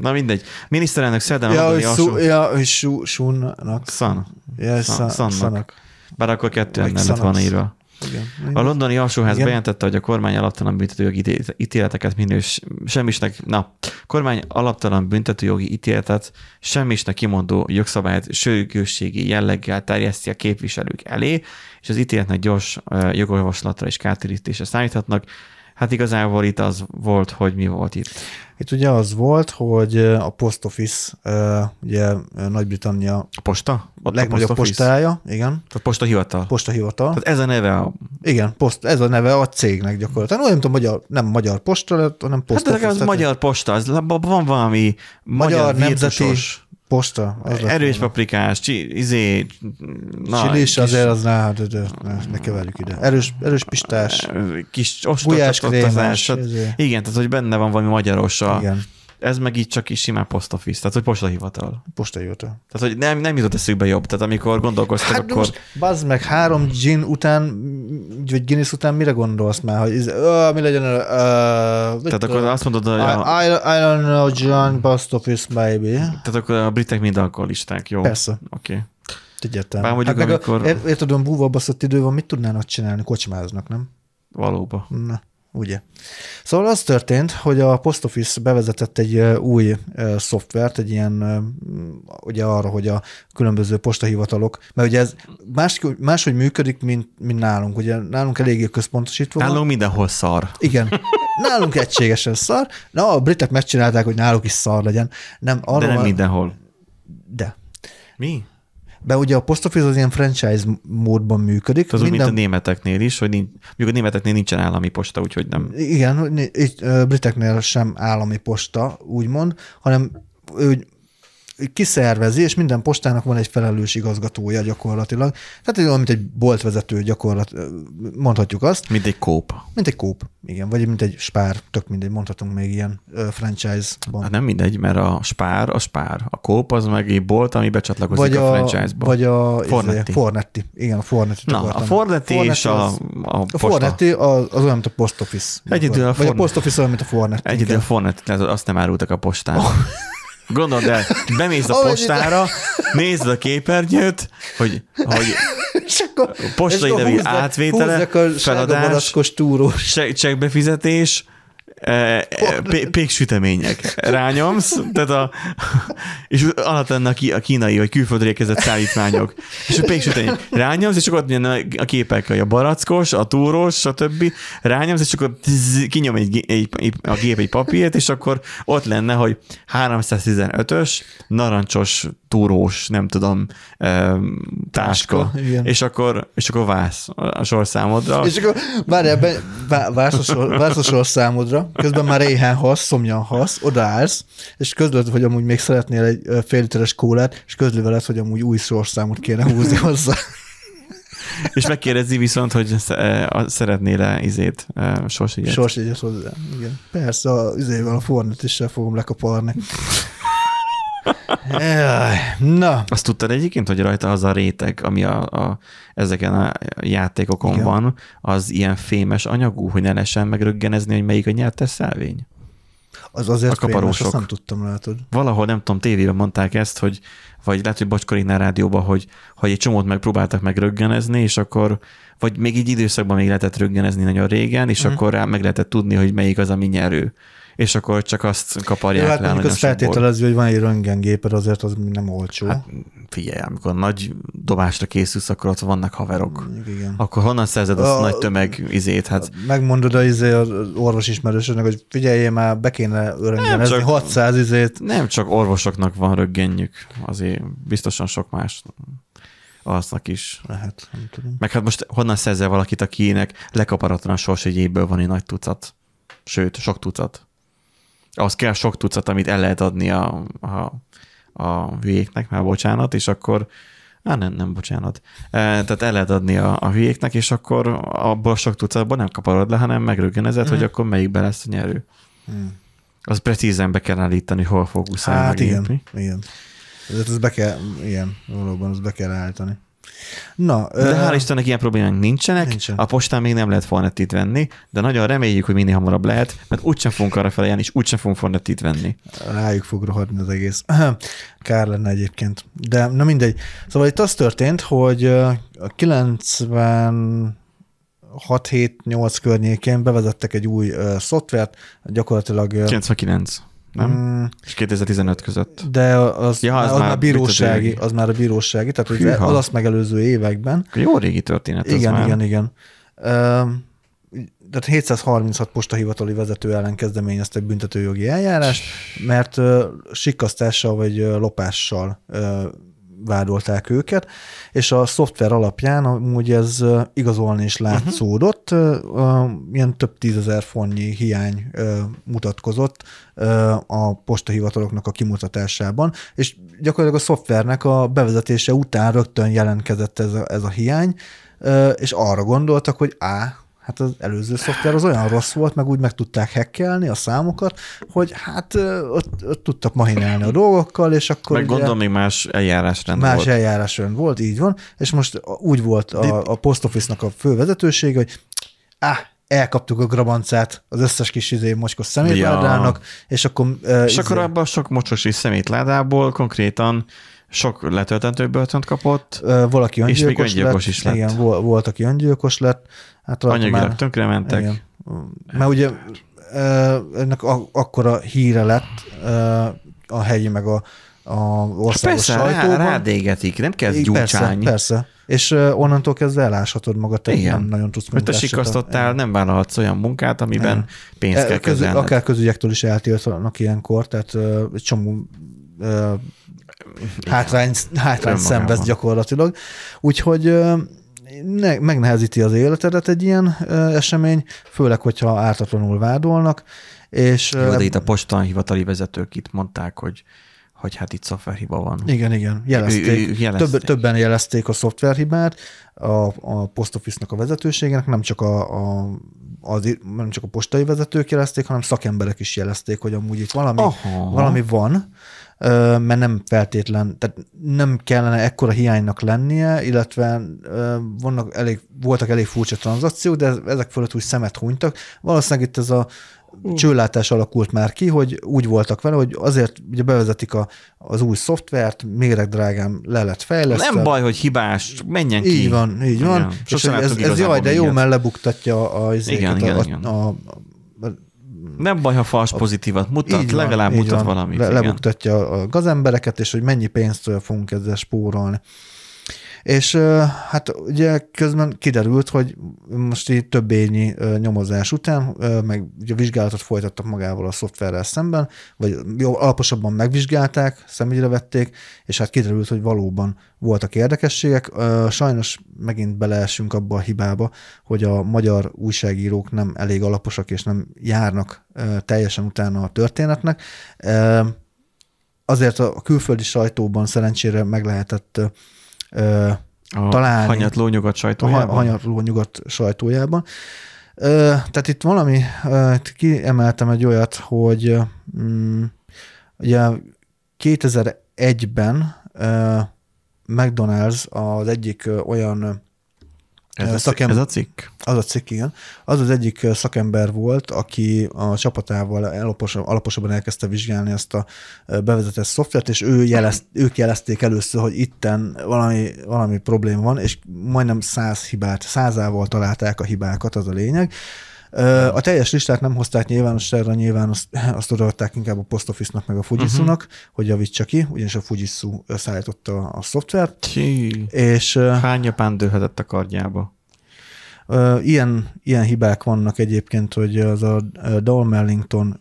Na mindegy. Miniszterelnök szerdán Ja, hogy alsó... ja, hogy sú, súnak. Szan. Ja, szan, szannak. szanak. Bár akkor kettő lett szanax. írva. Igen. A londoni alsóház Igen. bejelentette, hogy a kormány alaptalan büntetőjogi íté- ítéleteket minős, semmisnek, na, kormány alaptalan büntetőjogi ítéletet semmisnek kimondó jogszabályt sürgősségi jelleggel terjeszti a képviselők elé, és az ítéletnek gyors jogorvoslatra és kártérítésre számíthatnak. Hát igazából itt az volt, hogy mi volt itt. Itt ugye az volt, hogy a Post Office, ugye Nagy-Britannia A posta? Ott legnagyobb a post office? postája, igen, A posta hivatal. postahivatal. Tehát ez a neve a... Igen, post, ez a neve a cégnek gyakorlatilag. Olyan, a magyar, nem magyar posta lett, hanem post Hát de legalább az Office, tehát magyar posta, az, van valami magyar, magyar nemzeti posta. Az Erős volna. paprikás, csi, izé, na, kis- azért az ne, de, de, ne, ne keverjük ide. Erős, erős pistás, kis ostottatás. ezért. Igen, tehát hogy benne van valami magyarosa. Igen, Ez meg így csak is simán post office, tehát hogy postahivatal. postahivatal. Tehát, hogy nem, nem jutott eszükbe jobb. Tehát amikor gondolkoztak, Hát akkor... most, bazd meg, három gin után, vagy Guinness után mire gondolsz már, hogy ez, ö, mi legyen, ö, Tehát akkor azt mondod, hogy a, I, I, don't know, John Post Office, baby. tehát akkor a britek mind alkoholisták, jó? Persze. Oké. Okay. Egyértelmű. Bár mondjuk, a- amikor- ér- Érted, búva baszott idő van, mit tudnának csinálni? Kocsmáznak, nem? Valóban. Na, ugye. Szóval az történt, hogy a Post Office bevezetett egy új szoftvert, egy ilyen, ugye arra, hogy a különböző postahivatalok, mert ugye ez más, máshogy működik, mint, mint nálunk. Ugye nálunk eléggé központosítva van. Nálunk mindenhol szar. Igen. Nálunk egységesen szar. Na, a britek megcsinálták, hogy náluk is szar legyen. Nem, arra De nem van- mindenhol. De. Mi? De ugye a Post Office az ilyen franchise módban működik. Az úgy, mint a németeknél is, hogy nincs, mondjuk a németeknél nincsen állami posta, úgyhogy nem. Igen, itt briteknél sem állami posta, úgymond, hanem ő kiszervezi, és minden postának van egy felelős igazgatója gyakorlatilag. Tehát egy olyan, mint egy boltvezető gyakorlat, mondhatjuk azt, Mint egy kóp. mint egy kóp, igen, vagy mint egy spár, tök mindegy, mondhatunk még ilyen franchise-ban. Hát nem mindegy, mert a spár, a spár. A kóp az meg egy bolt, ami becsatlakozik Vagy a, a, franchise-ba. vagy a Fornetti. Fornetti. Fornetti. Igen, a Fornetti. Na, a Fornetti és a, a, a posta. Fornetti az, az olyan, mint a Post Office. Egy idő a Vagy a Post Office olyan, mint a Fornetti. Egy idő a. Fornetti, azt nem árultak a postán. Gondold el, bemész a postára, nézd a képernyőt, hogy, hogy és akkor, Postai és levél húzzák- átvétele, húzzák a feladás. Cse- csekkbefizetés, péksütemények. Rányomsz, tehát a, és alatt lenne a, kínai vagy külföldre érkezett szállítmányok. És a péksütemény. Rányomsz, és akkor ott a, képek, a barackos, a túrós, stb. Rányomsz, és akkor tz, kinyom egy, egy, egy, a gép egy papírt, és akkor ott lenne, hogy 315-ös, narancsos, túrós, nem tudom, táska. És akkor, és akkor vász a sorszámodra. És akkor várjál, be, vá- vársz a, sor, vársz a sorszámodra, közben már éhen hasz, szomjan hasz, odaállsz, és közlöd, hogy amúgy még szeretnél egy fél literes kólát, és közli veled, hogy amúgy új sorszámot kéne húzni hozzá. És megkérdezi viszont, hogy szeretnél-e izét, sorsjegyet. Sorsjegyet hozzá. Igen. Persze, a üzével, a fornetissel fogom lekaparni. Na, Azt tudtad egyébként, hogy rajta az a réteg, ami a, a, ezeken a játékokon Igen. Van, az ilyen fémes anyagú, hogy ne lehessen megröggenezni, hogy melyik a nyertes szelvény? az azért A fémes, kaparósok. azt nem tudtam, látod. Valahol, nem tudom, tévében mondták ezt, hogy vagy lehet, hogy Bocskorinál rádióban, hogy, hogy egy csomót megpróbáltak megröggenezni, és akkor, vagy még így időszakban még lehetett röggenezni nagyon régen, és Mhm. akkor rá meg lehetett tudni, hogy melyik az, ami nyerő. És akkor csak azt kaparják Jó, hát le azt sokból. feltételezi, hogy van egy röntgengéped, azért az nem olcsó. Hát figyelj, amikor nagy dobásra készülsz, akkor ott vannak haverok. Igen. Akkor honnan szerzed azt A- a nagy tömeg izét? Hát Megmondod az, izé, az orvos ismerősödnek, hogy figyeljél már, be kéne röntgenezni csak- 600 izét. nem csak orvosoknak van röggenjük, azért biztosan sok más aznak is. Lehet, nem tudom. Meg hát most honnan szerzel valakit, akinek lekaparatlan sorsegyéből van egy nagy tucat? Sőt, sok tucat. Az kell sok tucat, amit el lehet adni a, a, a hülyéknek, már bocsánat, és akkor Á, nem, nem, bocsánat. E, tehát el lehet adni a, a hülyéknek, és akkor abból a sok tucatból nem kaparod le, hanem megröggenezed, Mhm. hogy akkor melyikben lesz a nyerő. Hmm. Az precízen be kell állítani, hol fog úszálni Hát igen, igen. Ezért ezt be kell, igen, valóban ezt be kell állítani. Na, De ö, hál' Istennek ilyen problémánk nincsenek, Nincsen. a postán még nem lehet fornettit venni, de nagyon reméljük, hogy minél hamarabb lehet, mert úgysem fogunk arra felejárni, és úgysem fogunk fornettit venni. rájuk fog rohadni az egész. Kár lenne egyébként. De na mindegy. Szóval itt az történt, hogy a 90 6-7-8 környékén bevezettek egy új uh, szoftvert, gyakorlatilag... ö, 99, nem? mm, És 2015 között. De az, Ja, az az, már már bírósági, büntetőjogi. az már a bírósági, tehát Hűha. az azt megelőző években. Jó régi történet ez Igen, már. igen, igen. Tehát 736 postahivatali vezető ellen kezdeményeztek büntetőjogi eljárást, mert sikkasztással vagy lopással vádolták őket, és a szoftver alapján amúgy ez igazolni is látszódott, uh-huh. ilyen több tízezer fontnyi hiány mutatkozott a postahivataloknak a kimutatásában, és gyakorlatilag a szoftvernek a bevezetése után rögtön jelentkezett ez a, ez a hiány, és arra gondoltak, hogy á, hát az előző szoftver az olyan rossz volt, meg úgy meg tudták hackelni a számokat, hogy hát ott, ott tudtak mahinálni a dolgokkal, és akkor Meg gondolom még más eljárásrend más volt. eljárásrend volt, így van, és most úgy volt a, a post office-nak a fő vezetősége, hogy á, elkaptuk a grabancát az összes kis izé mocskos szemétládának, és akkor... ö, És izé- akkor abban sok mocsos és szemétládából konkrétan sok letöltendő börtönt kapott, valaki És még öngyilkos, öngyilkos lett. is lett. Igen, volt, volt, aki öngyilkos lett. Hát anyagilag már, tönkrementek. igen. Mert ugye ö, ennek a, akkora híre lett ö, a helyi meg a, a országos Persze, rá, sajtóban. rádégetik, nem kell Igen, persze, gyúcsálni. persze. És ö, onnantól kezdve eláshatod magad, te Igen. nem nagyon tudsz Mert te sikasztottál, nem vállalhatsz olyan munkát, amiben Igen. pénzt E, kell közü, kezelned. akár közügyektől is eltiltanak ilyenkor, tehát ö, egy csomó ö, hátrány, hátrány szenvez gyakorlatilag. Úgyhogy ö, ne, megnehezíti az életedet egy ilyen ö, esemény, főleg, hogyha ártatlanul vádolnak, és Jó, de itt a postan hivatali vezetők itt mondták, hogy, hogy hát itt szoftverhiba van. Igen, igen, Ő- ő- jelezték. jelezték. Több, többen jelezték a szoftverhibát a, a post office-nak a vezetőségének, nem csak a, a az, nem csak a postai vezetők jelezték, hanem szakemberek is jelezték, hogy amúgy itt valami, Aha. valami van, mert nem feltétlen, tehát nem kellene ekkora hiánynak lennie, illetve vannak elég, voltak elég furcsa tranzakciók, de ezek fölött úgy szemet hunytak. Valószínűleg itt ez a csőlátás alakult már ki, hogy úgy voltak vele, hogy azért ugye bevezetik a, az új szoftvert, méreg drágán le lett fejlesztve. Nem baj, hogy hibás, menjen ki. Így van, így van. Igen. És ez, ez jaj, de jó, mert lebuktatja a, Igen, igen, a, igen. a, a, Nem baj, ha fals pozitívat mutat, így van, legalább így mutat van. valamit. Le, lebuktatja a gazembereket, és hogy mennyi pénzt fogunk ezzel spórolni. És hát ugye közben kiderült, hogy most így több ényi ö, nyomozás után, meg ugye vizsgálatot folytattak magával a szoftverrel szemben, vagy alaposabban megvizsgálták, szemügyre vették, és hát kiderült, hogy valóban voltak érdekességek. Sajnos megint beleesünk abba a hibába, hogy a magyar újságírók nem elég alaposak, és nem járnak teljesen utána a történetnek. Azért a külföldi sajtóban szerencsére meg lehetett ö, A találni. hanyatló nyugat a sajtójában. ha- hanyatló nyugat sajtójában. Ö, Tehát itt valami, ö, itt kiemeltem egy olyat, hogy mm, ugye 2001-ben ö, McDonald's az egyik olyan ez, a, szakem- ez a cikk? az a cikk, igen. Az az egyik szakember volt, aki a csapatával alapos, alaposabban elkezdte vizsgálni ezt a bevezetett szoftvert, és ő jelez, ők jelezték először, hogy itten valami, valami probléma van, és majdnem száz hibát, százával találták a hibákat, az a lényeg. A teljes listát nem hozták nyilvánosságra, nyilván azt, azt odaadták inkább a Post Office-nak, meg a Fujitsu-nak, uh-huh. hogy javítsa ki, ugyanis a Fujitsu szállította a szoftvert, Csí. és Hány japán dőlhetett a kardjába? Ilyen, ilyen hibák vannak egyébként, hogy az a Dolmellington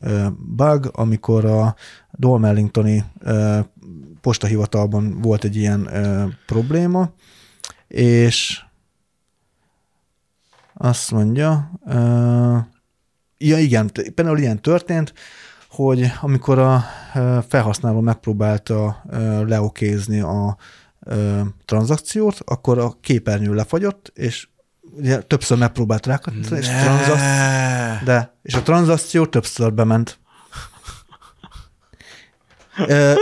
bug, amikor a Dolmellingtoni postahivatalban volt egy ilyen probléma, és azt mondja, ja igen, például ilyen történt, hogy amikor a felhasználó megpróbálta leokézni a tranzakciót, akkor a képernyő lefagyott, és ugye többször megpróbált rákattani, és, a tranzak- de, és a tranzakció többször bement.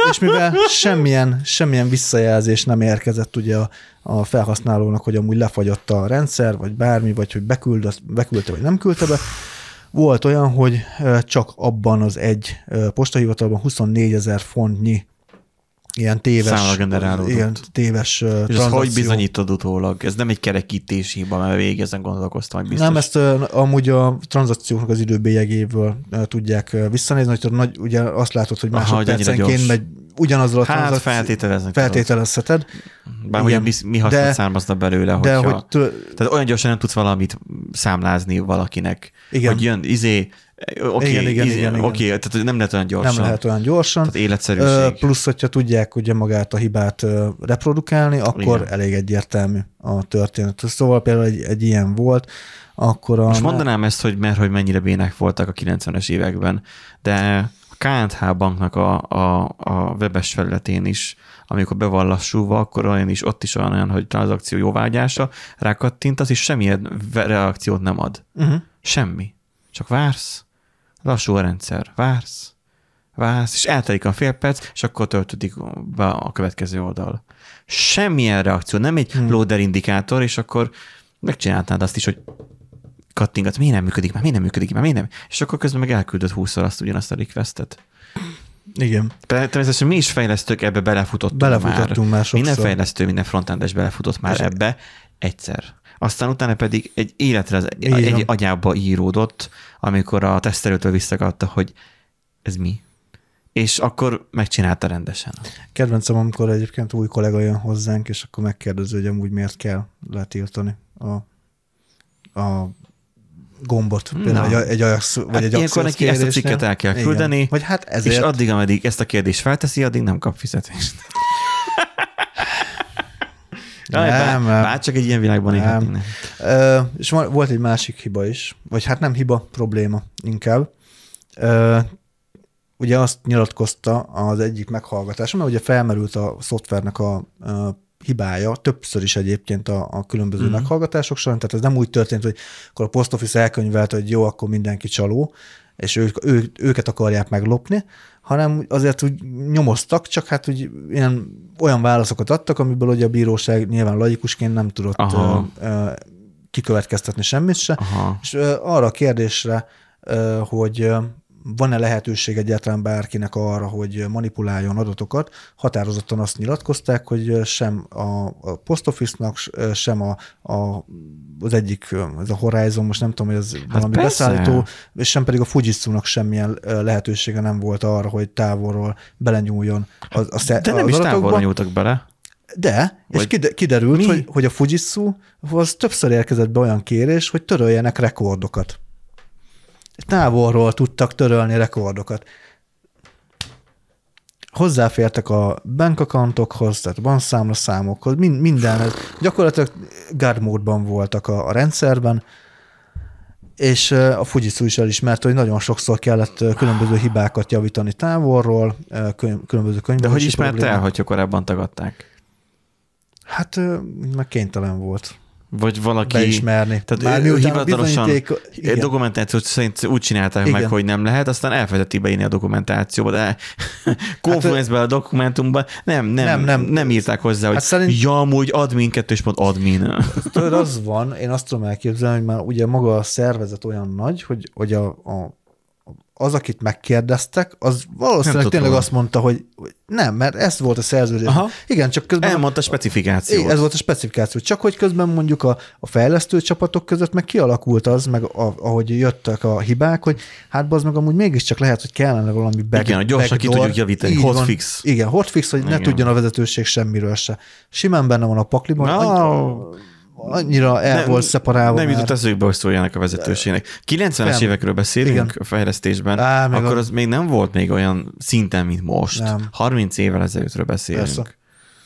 És mivel semmilyen, semmilyen visszajelzés nem érkezett ugye a, a felhasználónak, hogy amúgy lefagyott a rendszer, vagy bármi, vagy hogy beküld, beküldte, vagy nem küldte be, volt olyan, hogy csak abban az egy postahivatalban 24 ezer fontnyi ilyen téves, ilyen téves És ezt hogy bizonyítod utólag? Ez nem egy kerekítési hiba, mert végig ezen gondolkoztam, hogy biztos. Nem, ezt amúgy a tranzakcióknak az időbélyegéből tudják visszanézni, hogy nagy, ugye azt látod, hogy másodpercenként megy ugyanazzal a Hát tranzakció- feltételezni tudod. feltételezheted, Bár hogy igen. mi, hasznot De- származna belőle, de hogyha... hogy tő, Tehát olyan gyorsan nem tudsz valamit számlázni valakinek. Igen. Hogy jön, izé, oké, Igen, igen, izé, igen, igen. oké, tehát nem lehet olyan gyorsan. nem lehet olyan gyorsan. Tehát Ö, életszerűség. Plusz, hogyha tudják ugye magát a hibát ö, reprodukálni, akkor Igen. elég egyértelmű a történet. Szóval például egy, egy ilyen volt, akkor a... Most mondanám ezt, hogy mert hogy mennyire bének voltak a 90-es években, de KNH banknak a, a, a webes felületén is, amikor be van lassúva, akkor olyan is, ott is olyan, olyan hogy tranzakció jóvágyása, rákattintasz, és semmilyen reakciót nem ad. Uh-huh. Semmi. Csak vársz, lassú a rendszer, vársz, vársz, és eltelik a fél perc, és akkor töltődik be a következő oldal. Semmilyen reakció, nem egy hmm. loader indikátor, és akkor megcsináltad azt is, hogy kattingat, miért nem működik már, miért nem működik már, miért nem? És akkor közben meg elküldött 20 azt ugyanazt a requestet. Igen. Természetesen mi is fejlesztők ebbe belefutottunk, Belefutottunk már sokszor. Minden fejlesztő, minden frontendes belefutott már És- ebbe egyszer. Aztán utána pedig egy életre az, van. egy agyába íródott, amikor a tesztelőtől visszakadta, hogy ez mi. És akkor megcsinálta rendesen. Kedvencem, amikor egyébként új kollega jön hozzánk, és akkor megkérdezi, hogy amúgy miért kell letiltani a, a gombot, például Na. egy, egy Ajax, vagy Hát egy ilyenkor neki ezt a cikket el kell Igen. küldeni, Vagy hát ezért. és addig, ameddig ezt a kérdést felteszi, addig nem kap fizetést. Nem, nem. bár csak egy ilyen világban élhetnénk. Ö, és volt egy másik hiba is, vagy hát nem hiba, probléma inkább. Ö, ugye azt nyilatkozta az egyik meghallgatáson, mert ugye felmerült a szoftvernek a, a hibája, többször is egyébként a, a különböző mm-hmm. meghallgatások során, tehát ez nem úgy történt, hogy akkor a Post Office elkönyvelt, hogy jó, akkor mindenki csaló, és ők, ő, őket akarják meglopni, hanem azért úgy nyomoztak, csak hát úgy ilyen, olyan válaszokat adtak, amiből ugye a bíróság nyilván laikusként nem tudott Aha. ö, ö, kikövetkeztetni semmit se, Aha. és ö, arra a kérdésre ö, hogy van-e lehetőség egyáltalán bárkinek arra, hogy manipuláljon adatokat. Határozottan azt nyilatkozták, hogy sem a, a Post Office-nak, sem a, a, az egyik, ez a Horizon, most nem tudom, hogy ez valami persze. beszállító, és sem pedig a Fujitsu-nak semmilyen lehetősége nem volt arra, hogy távolról belenyúljon az, a, De nem is távolra nyúltak bele. De, és Vagy- kide- kiderült, Mi? hogy, hogy a Fujitsu, az többször érkezett be olyan kérés, hogy töröljenek rekordokat. Távolról tudtak törölni rekordokat. Hozzáfértek a bank accountokhoz, tehát bankszámla számokhoz, min- minden, ez gyakorlatilag guard módban voltak a, a rendszerben, és a Fujitsu is elismerte, hogy nagyon sokszor kellett különböző hibákat javítani távolról, különböző De könyvelési hogy ismerte el, hogyha korábban tagadták? Hát meg kénytelen volt Vagy valaki... beismerni. Tehát Már ő hivatalosan bizonyíték- dokumentációt szerint úgy csinálták Igen. meg, hogy nem lehet, aztán elfelejteti beírni a dokumentációba, de konfluence a dokumentumban nem, nem, Nem, nem, nem. írták hozzá, hogy Hát szerint- ja, amúgy admin, kettős pont admin. Tudod, az van, én azt tudom elképzelni, hogy már ugye maga a szervezet olyan nagy, hogy, hogy a, a, az, akit megkérdeztek, az valószínűleg tényleg róla. azt mondta, hogy hogy nem, mert ez volt a szerződés. Aha. Igen, csak közben... Elmondta a specifikációt. Ez volt a specifikáció. Csak hogy közben mondjuk a, a fejlesztő csapatok között meg kialakult az, meg a, ahogy jöttek a hibák, hogy hát az meg amúgy mégiscsak lehet, hogy kellene valami back, Igen, gyorsan ki backdoor. tudjuk javítani, Így hotfix. Van. Igen, hotfix, hogy ne Igen. tudjon a vezetőség semmiről se. Simán benne van a pakliban, No. annyi- annyira el volt szeparálva Nem jutott eszükbe, hogy szóljanak a vezetőségnek. 90-es Fel- évekről beszélünk Igen. a fejlesztésben, Á, akkor a- az még nem volt még olyan szinten, mint most. Nem. 30 évvel ezelőttről beszélünk. Persze.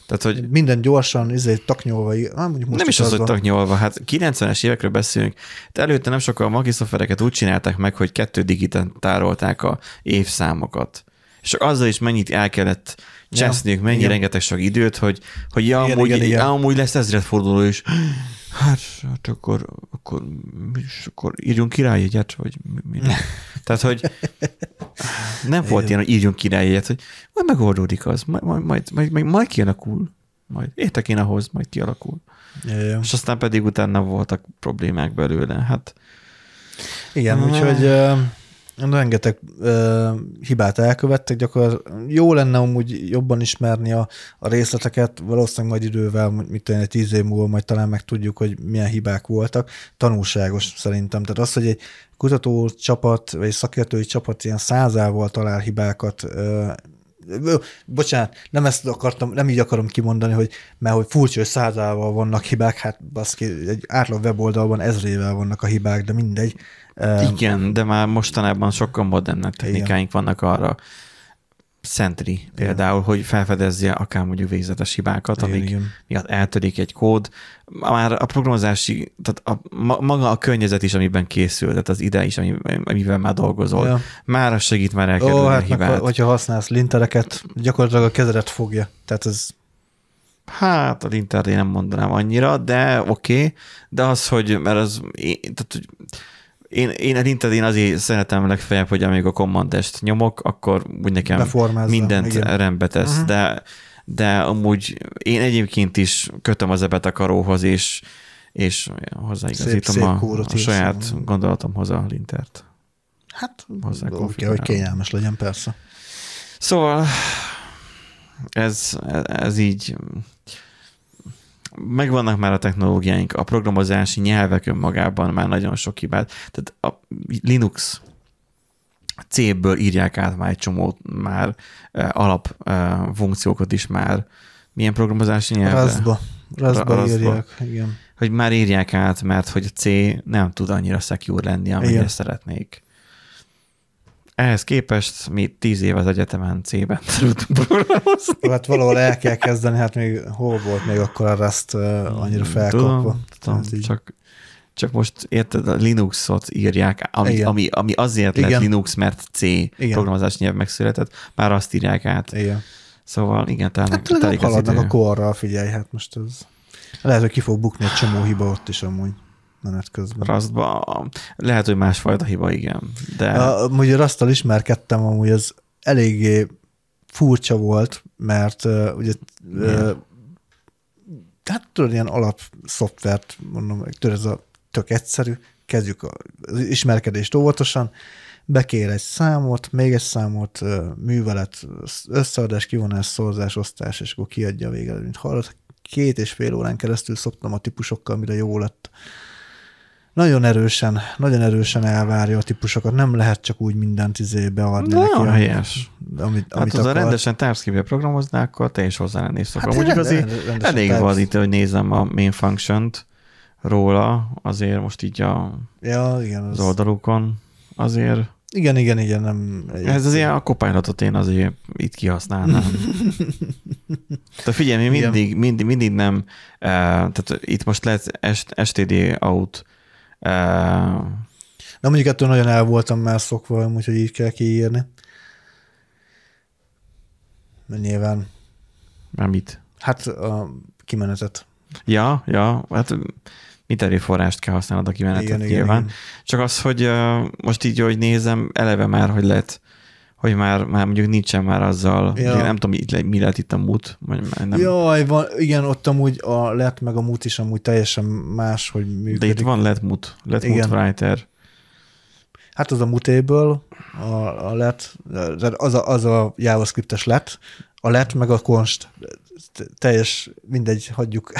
Tehát, hogy Minden gyorsan, izé, taknyolva, mondjuk most nem is az, hogy van. taknyolva, hát 90-es évekről beszélünk, de előtte nem sokkal a magi szoftvereket úgy csinálták meg, hogy kettő digiten tárolták a évszámokat. És csak azzal is mennyit el kellett cseszniük, mennyi igen. rengeteg sok időt, hogy, hogy ja, Igen, amúgy, igen, igen. amúgy lesz ezredforduló is. Hát, hát akkor, akkor, és akkor írjunk királyjegyet, vagy mi, mi Tehát, hogy nem volt ilyen, hogy írjunk királyjegyet, hogy majd megoldódik az, majd, majd, majd, majd, majd, kialakul. Majd értek én ahhoz, majd kialakul. Ja, ja. És aztán pedig utána voltak problémák belőle. Hát Igen, úgyhogy rengeteg uh, hibát elkövettek, gyakorlatilag jó lenne amúgy jobban ismerni a, a részleteket, valószínűleg majd idővel, mit tudom, tíz év múlva majd talán meg tudjuk, hogy milyen hibák voltak. Tanulságos szerintem. Tehát az, hogy egy kutató csapat, vagy egy szakértői csapat ilyen százával talál hibákat, Ö, Bocsánat, nem ezt akartam, nem így akarom kimondani, hogy mert hogy furcsa, hogy százával vannak hibák, hát baszki, egy átlag weboldalban ezrével vannak a hibák, de mindegy. Igen, de már mostanában sokkal modernebb technikáink vannak arra. Sentry például, hogy felfedezze akár mondjuk végzetes hibákat, Igen, amik igen. miatt eltörik egy kód. Már a programozási, tehát a, ma- maga a környezet is, amiben készül, tehát az ide is, ami, amivel már dolgozol, Ja. már az segít már elkerülni Ó, a hát meg, hibát. ha- hogyha használsz lintereket, gyakorlatilag a kezedet fogja. Tehát ez Hát a linter én nem mondanám annyira, de oké, okay. de az, hogy, mert az, tehát, hogy én, én a linted én azért szeretem legfeljebb, hogy amíg a command nyomok, akkor úgy nekem Beformázza, mindent igen. rendbe tesz, uh-huh. de, de amúgy én egyébként is kötöm az ebetakaróhoz, és, és hozzáigazítom szép a, kódot a írsz. saját gondolatomhoz a lintert. hát Hozzá úgy kell, hogy kényelmes legyen, persze. Szóval ez, ez így megvannak már a technológiáink, a programozási nyelvek önmagában már nagyon sok hibát. Tehát a Linux C-ből írják át már egy csomó már uh, alap uh, funkciókat is már. Milyen programozási nyelvre? Razba Razba. írják, igen. Hogy már írják át, mert hogy a C nem tud annyira secure lenni, amennyire Igen. szeretnék. Ehhez képest mi tíz év az egyetemen C-ben tudtunk programozni. Hát valahol el kell kezdeni, hát még hol volt még akkor a Rust annyira felkapva. Tudom, tudom így- csak, csak most érted, a Linuxot írják, ami, Igen. ami, ami azért lett Igen. Linux, mert C Igen. programozás nyelv megszületett, már azt írják át. Igen. Szóval igen, talán Hát telik haladnak idő. a korral, figyelj, hát most ez... Lehet, hogy ki fog bukni egy csomó hiba ott is amúgy menet közben. Rustba lehet, hogy másfajta hiba, igen. De amúgy a Rasztal ismerkedtem, amúgy ez eléggé furcsa volt, mert uh, ugye uh, hát tudod, ilyen alap szoftvert, mondom, tudod, ez a tök egyszerű, kezdjük az ismerkedést óvatosan, bekér egy számot, még egy számot, művelet, összeadás, kivonás, szorzás, osztás, és akkor kiadja a végeredményt. Hallod, két és fél órán keresztül szoktam a típusokkal, mire jó lett. Nagyon erősen, nagyon erősen elvárja a típusokat, nem lehet csak úgy mindent izé beadni Nagyon neki. helyes. Amit, Hát amit az a akar. rendesen TypeScript-be programoznál, akkor te is hozzá lennél szokva. Hát Mondjuk azért elég Types- van itt, hogy nézem a main function róla, azért most így a, Ja, igen. az Az, oldalukon, azért igen, igen, igen, nem. ez az ilyen a copilotot én azért itt kihasználnám. Tehát figyelj, mi mindig, mindig, mindig nem, uh, tehát itt most lehet STD out, Na mondjuk ettől nagyon el voltam már szokva, úgyhogy így kell kiírni. Nyilván, nem mit. hát a kimenetet. Ja, ja, hát mit erőforrást kell használnod a kimenetet Igen, igen, nyilván. igen. Csak az, hogy uh, most így, hogy nézem, eleve már, hogy lehet, hogy már, már mondjuk nincsen már azzal, Ja. nem tudom, itt mi lehet itt a mut, vagy nem. Jaj, van, igen, ott amúgy a lett meg a mut is amúgy teljesen más, hogy működik. De itt van let mut, let Igen. mut writer. Hát az a mutable, a, a let, tehát az a, az a JavaScriptes let, a let meg a const. Teljes, mindegy, hagyjuk.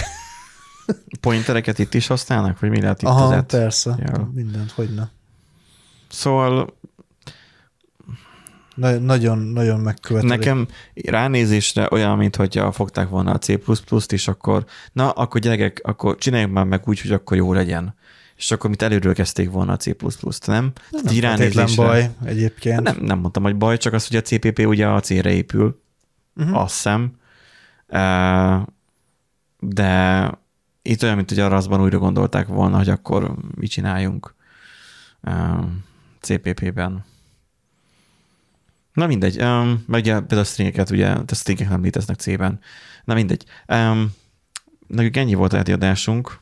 Pointereket itt is használnak, vagy mi lehet itt Aha, az persze, Ja. mindent, hogyne. Szóval Na, nagyon, nagyon megkövetelik. Nekem ránézésre olyan, mint hogyha fogták volna a C++-t, és akkor, na, akkor gyerekek, akkor csináljuk már meg úgy, hogy akkor jó legyen. És akkor mit előről kezdték volna a C++-t, nem? nem feltétlen ránézésre- baj egyébként. Nem, nem mondtam, hogy baj, csak az, hogy a CPP ugye a C-re épül, uh-huh. azt hiszem. De itt olyan, mint hogy a RAS-ban újra gondolták volna, hogy akkor mit csináljunk CPP-ben. Na mindegy, um, meg ugye például a stringeket, ugye, a stringek nem léteznek C-ben. Na mindegy. Um, nekünk ennyi volt a adásunk,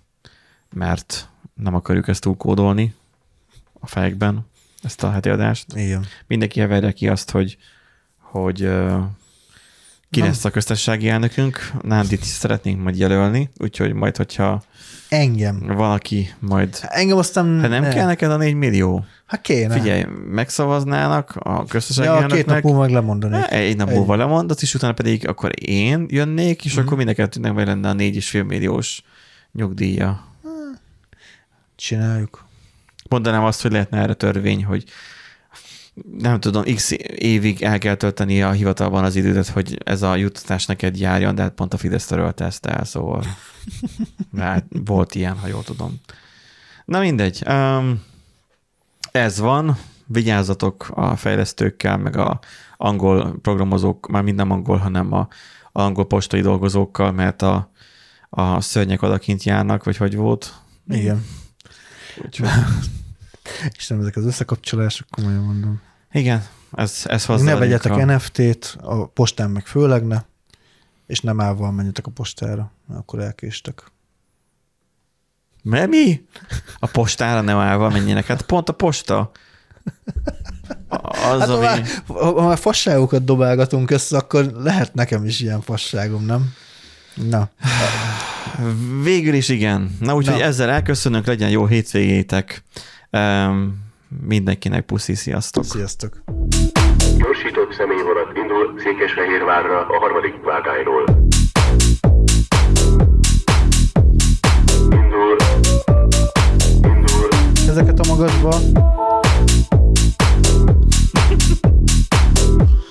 mert nem akarjuk ezt túlkódolni a fejekben, ezt a heti adást Igen. mindenki heverje ki azt, hogy, hogy uh, ki lesz a köztársasági elnökünk. Nándit is szeretnénk majd jelölni, úgyhogy majd, hogyha Engem. valaki majd... Engem aztán... Ha nem ne. kell neked a 4 millió, Hát kéne. figyelj, megszavaznának a köztársasági ja, két nap elnöknek, múlva meg lemondani. Ne, egy nap múlva lemondasz, és utána pedig akkor én jönnék, és Mhm. akkor mind a kettőnek meg lenne a 4,5 milliós nyugdíja. Csináljuk. mondanám azt, hogy lehetne erre törvény, hogy nem tudom, x évig el kell tölteni a hivatalban az időt, hogy ez a juttatás neked járjon, de hát pont a Fidesz törölte ezt el, szóval hát volt ilyen, ha jól tudom. Na mindegy. Um, ez van, vigyázzatok a fejlesztőkkel, meg a angol programozók, már minden angol, hanem a, a angol postai dolgozókkal, mert a, a szörnyek odakint járnak, vagy hogy volt. Igen. Úgyhogy, És nem ezek az összekapcsolások, komolyan mondom. Igen, ez, ez Ne hozzá. vegyetek a... NFT-t, a postán meg főleg ne, és nem állva menjetek a postára, mert akkor elkéstek. Mert mi? A postára nem állva menjenek. Hát pont a posta. Az, Hát ha ami... már, ha már fasságokat dobálgatunk össze, akkor lehet nekem is ilyen fasságom, nem? Na, Végül is igen. Na úgyhogy ezzel elköszönünk, legyen jó hétvégétek. Um, mindenkinek puszi, sziasztok. sziasztok! Gyorsított személyvonat indul Székesfehérvárra a harmadik vágányról. Indul. Indul. Ezeket a magasba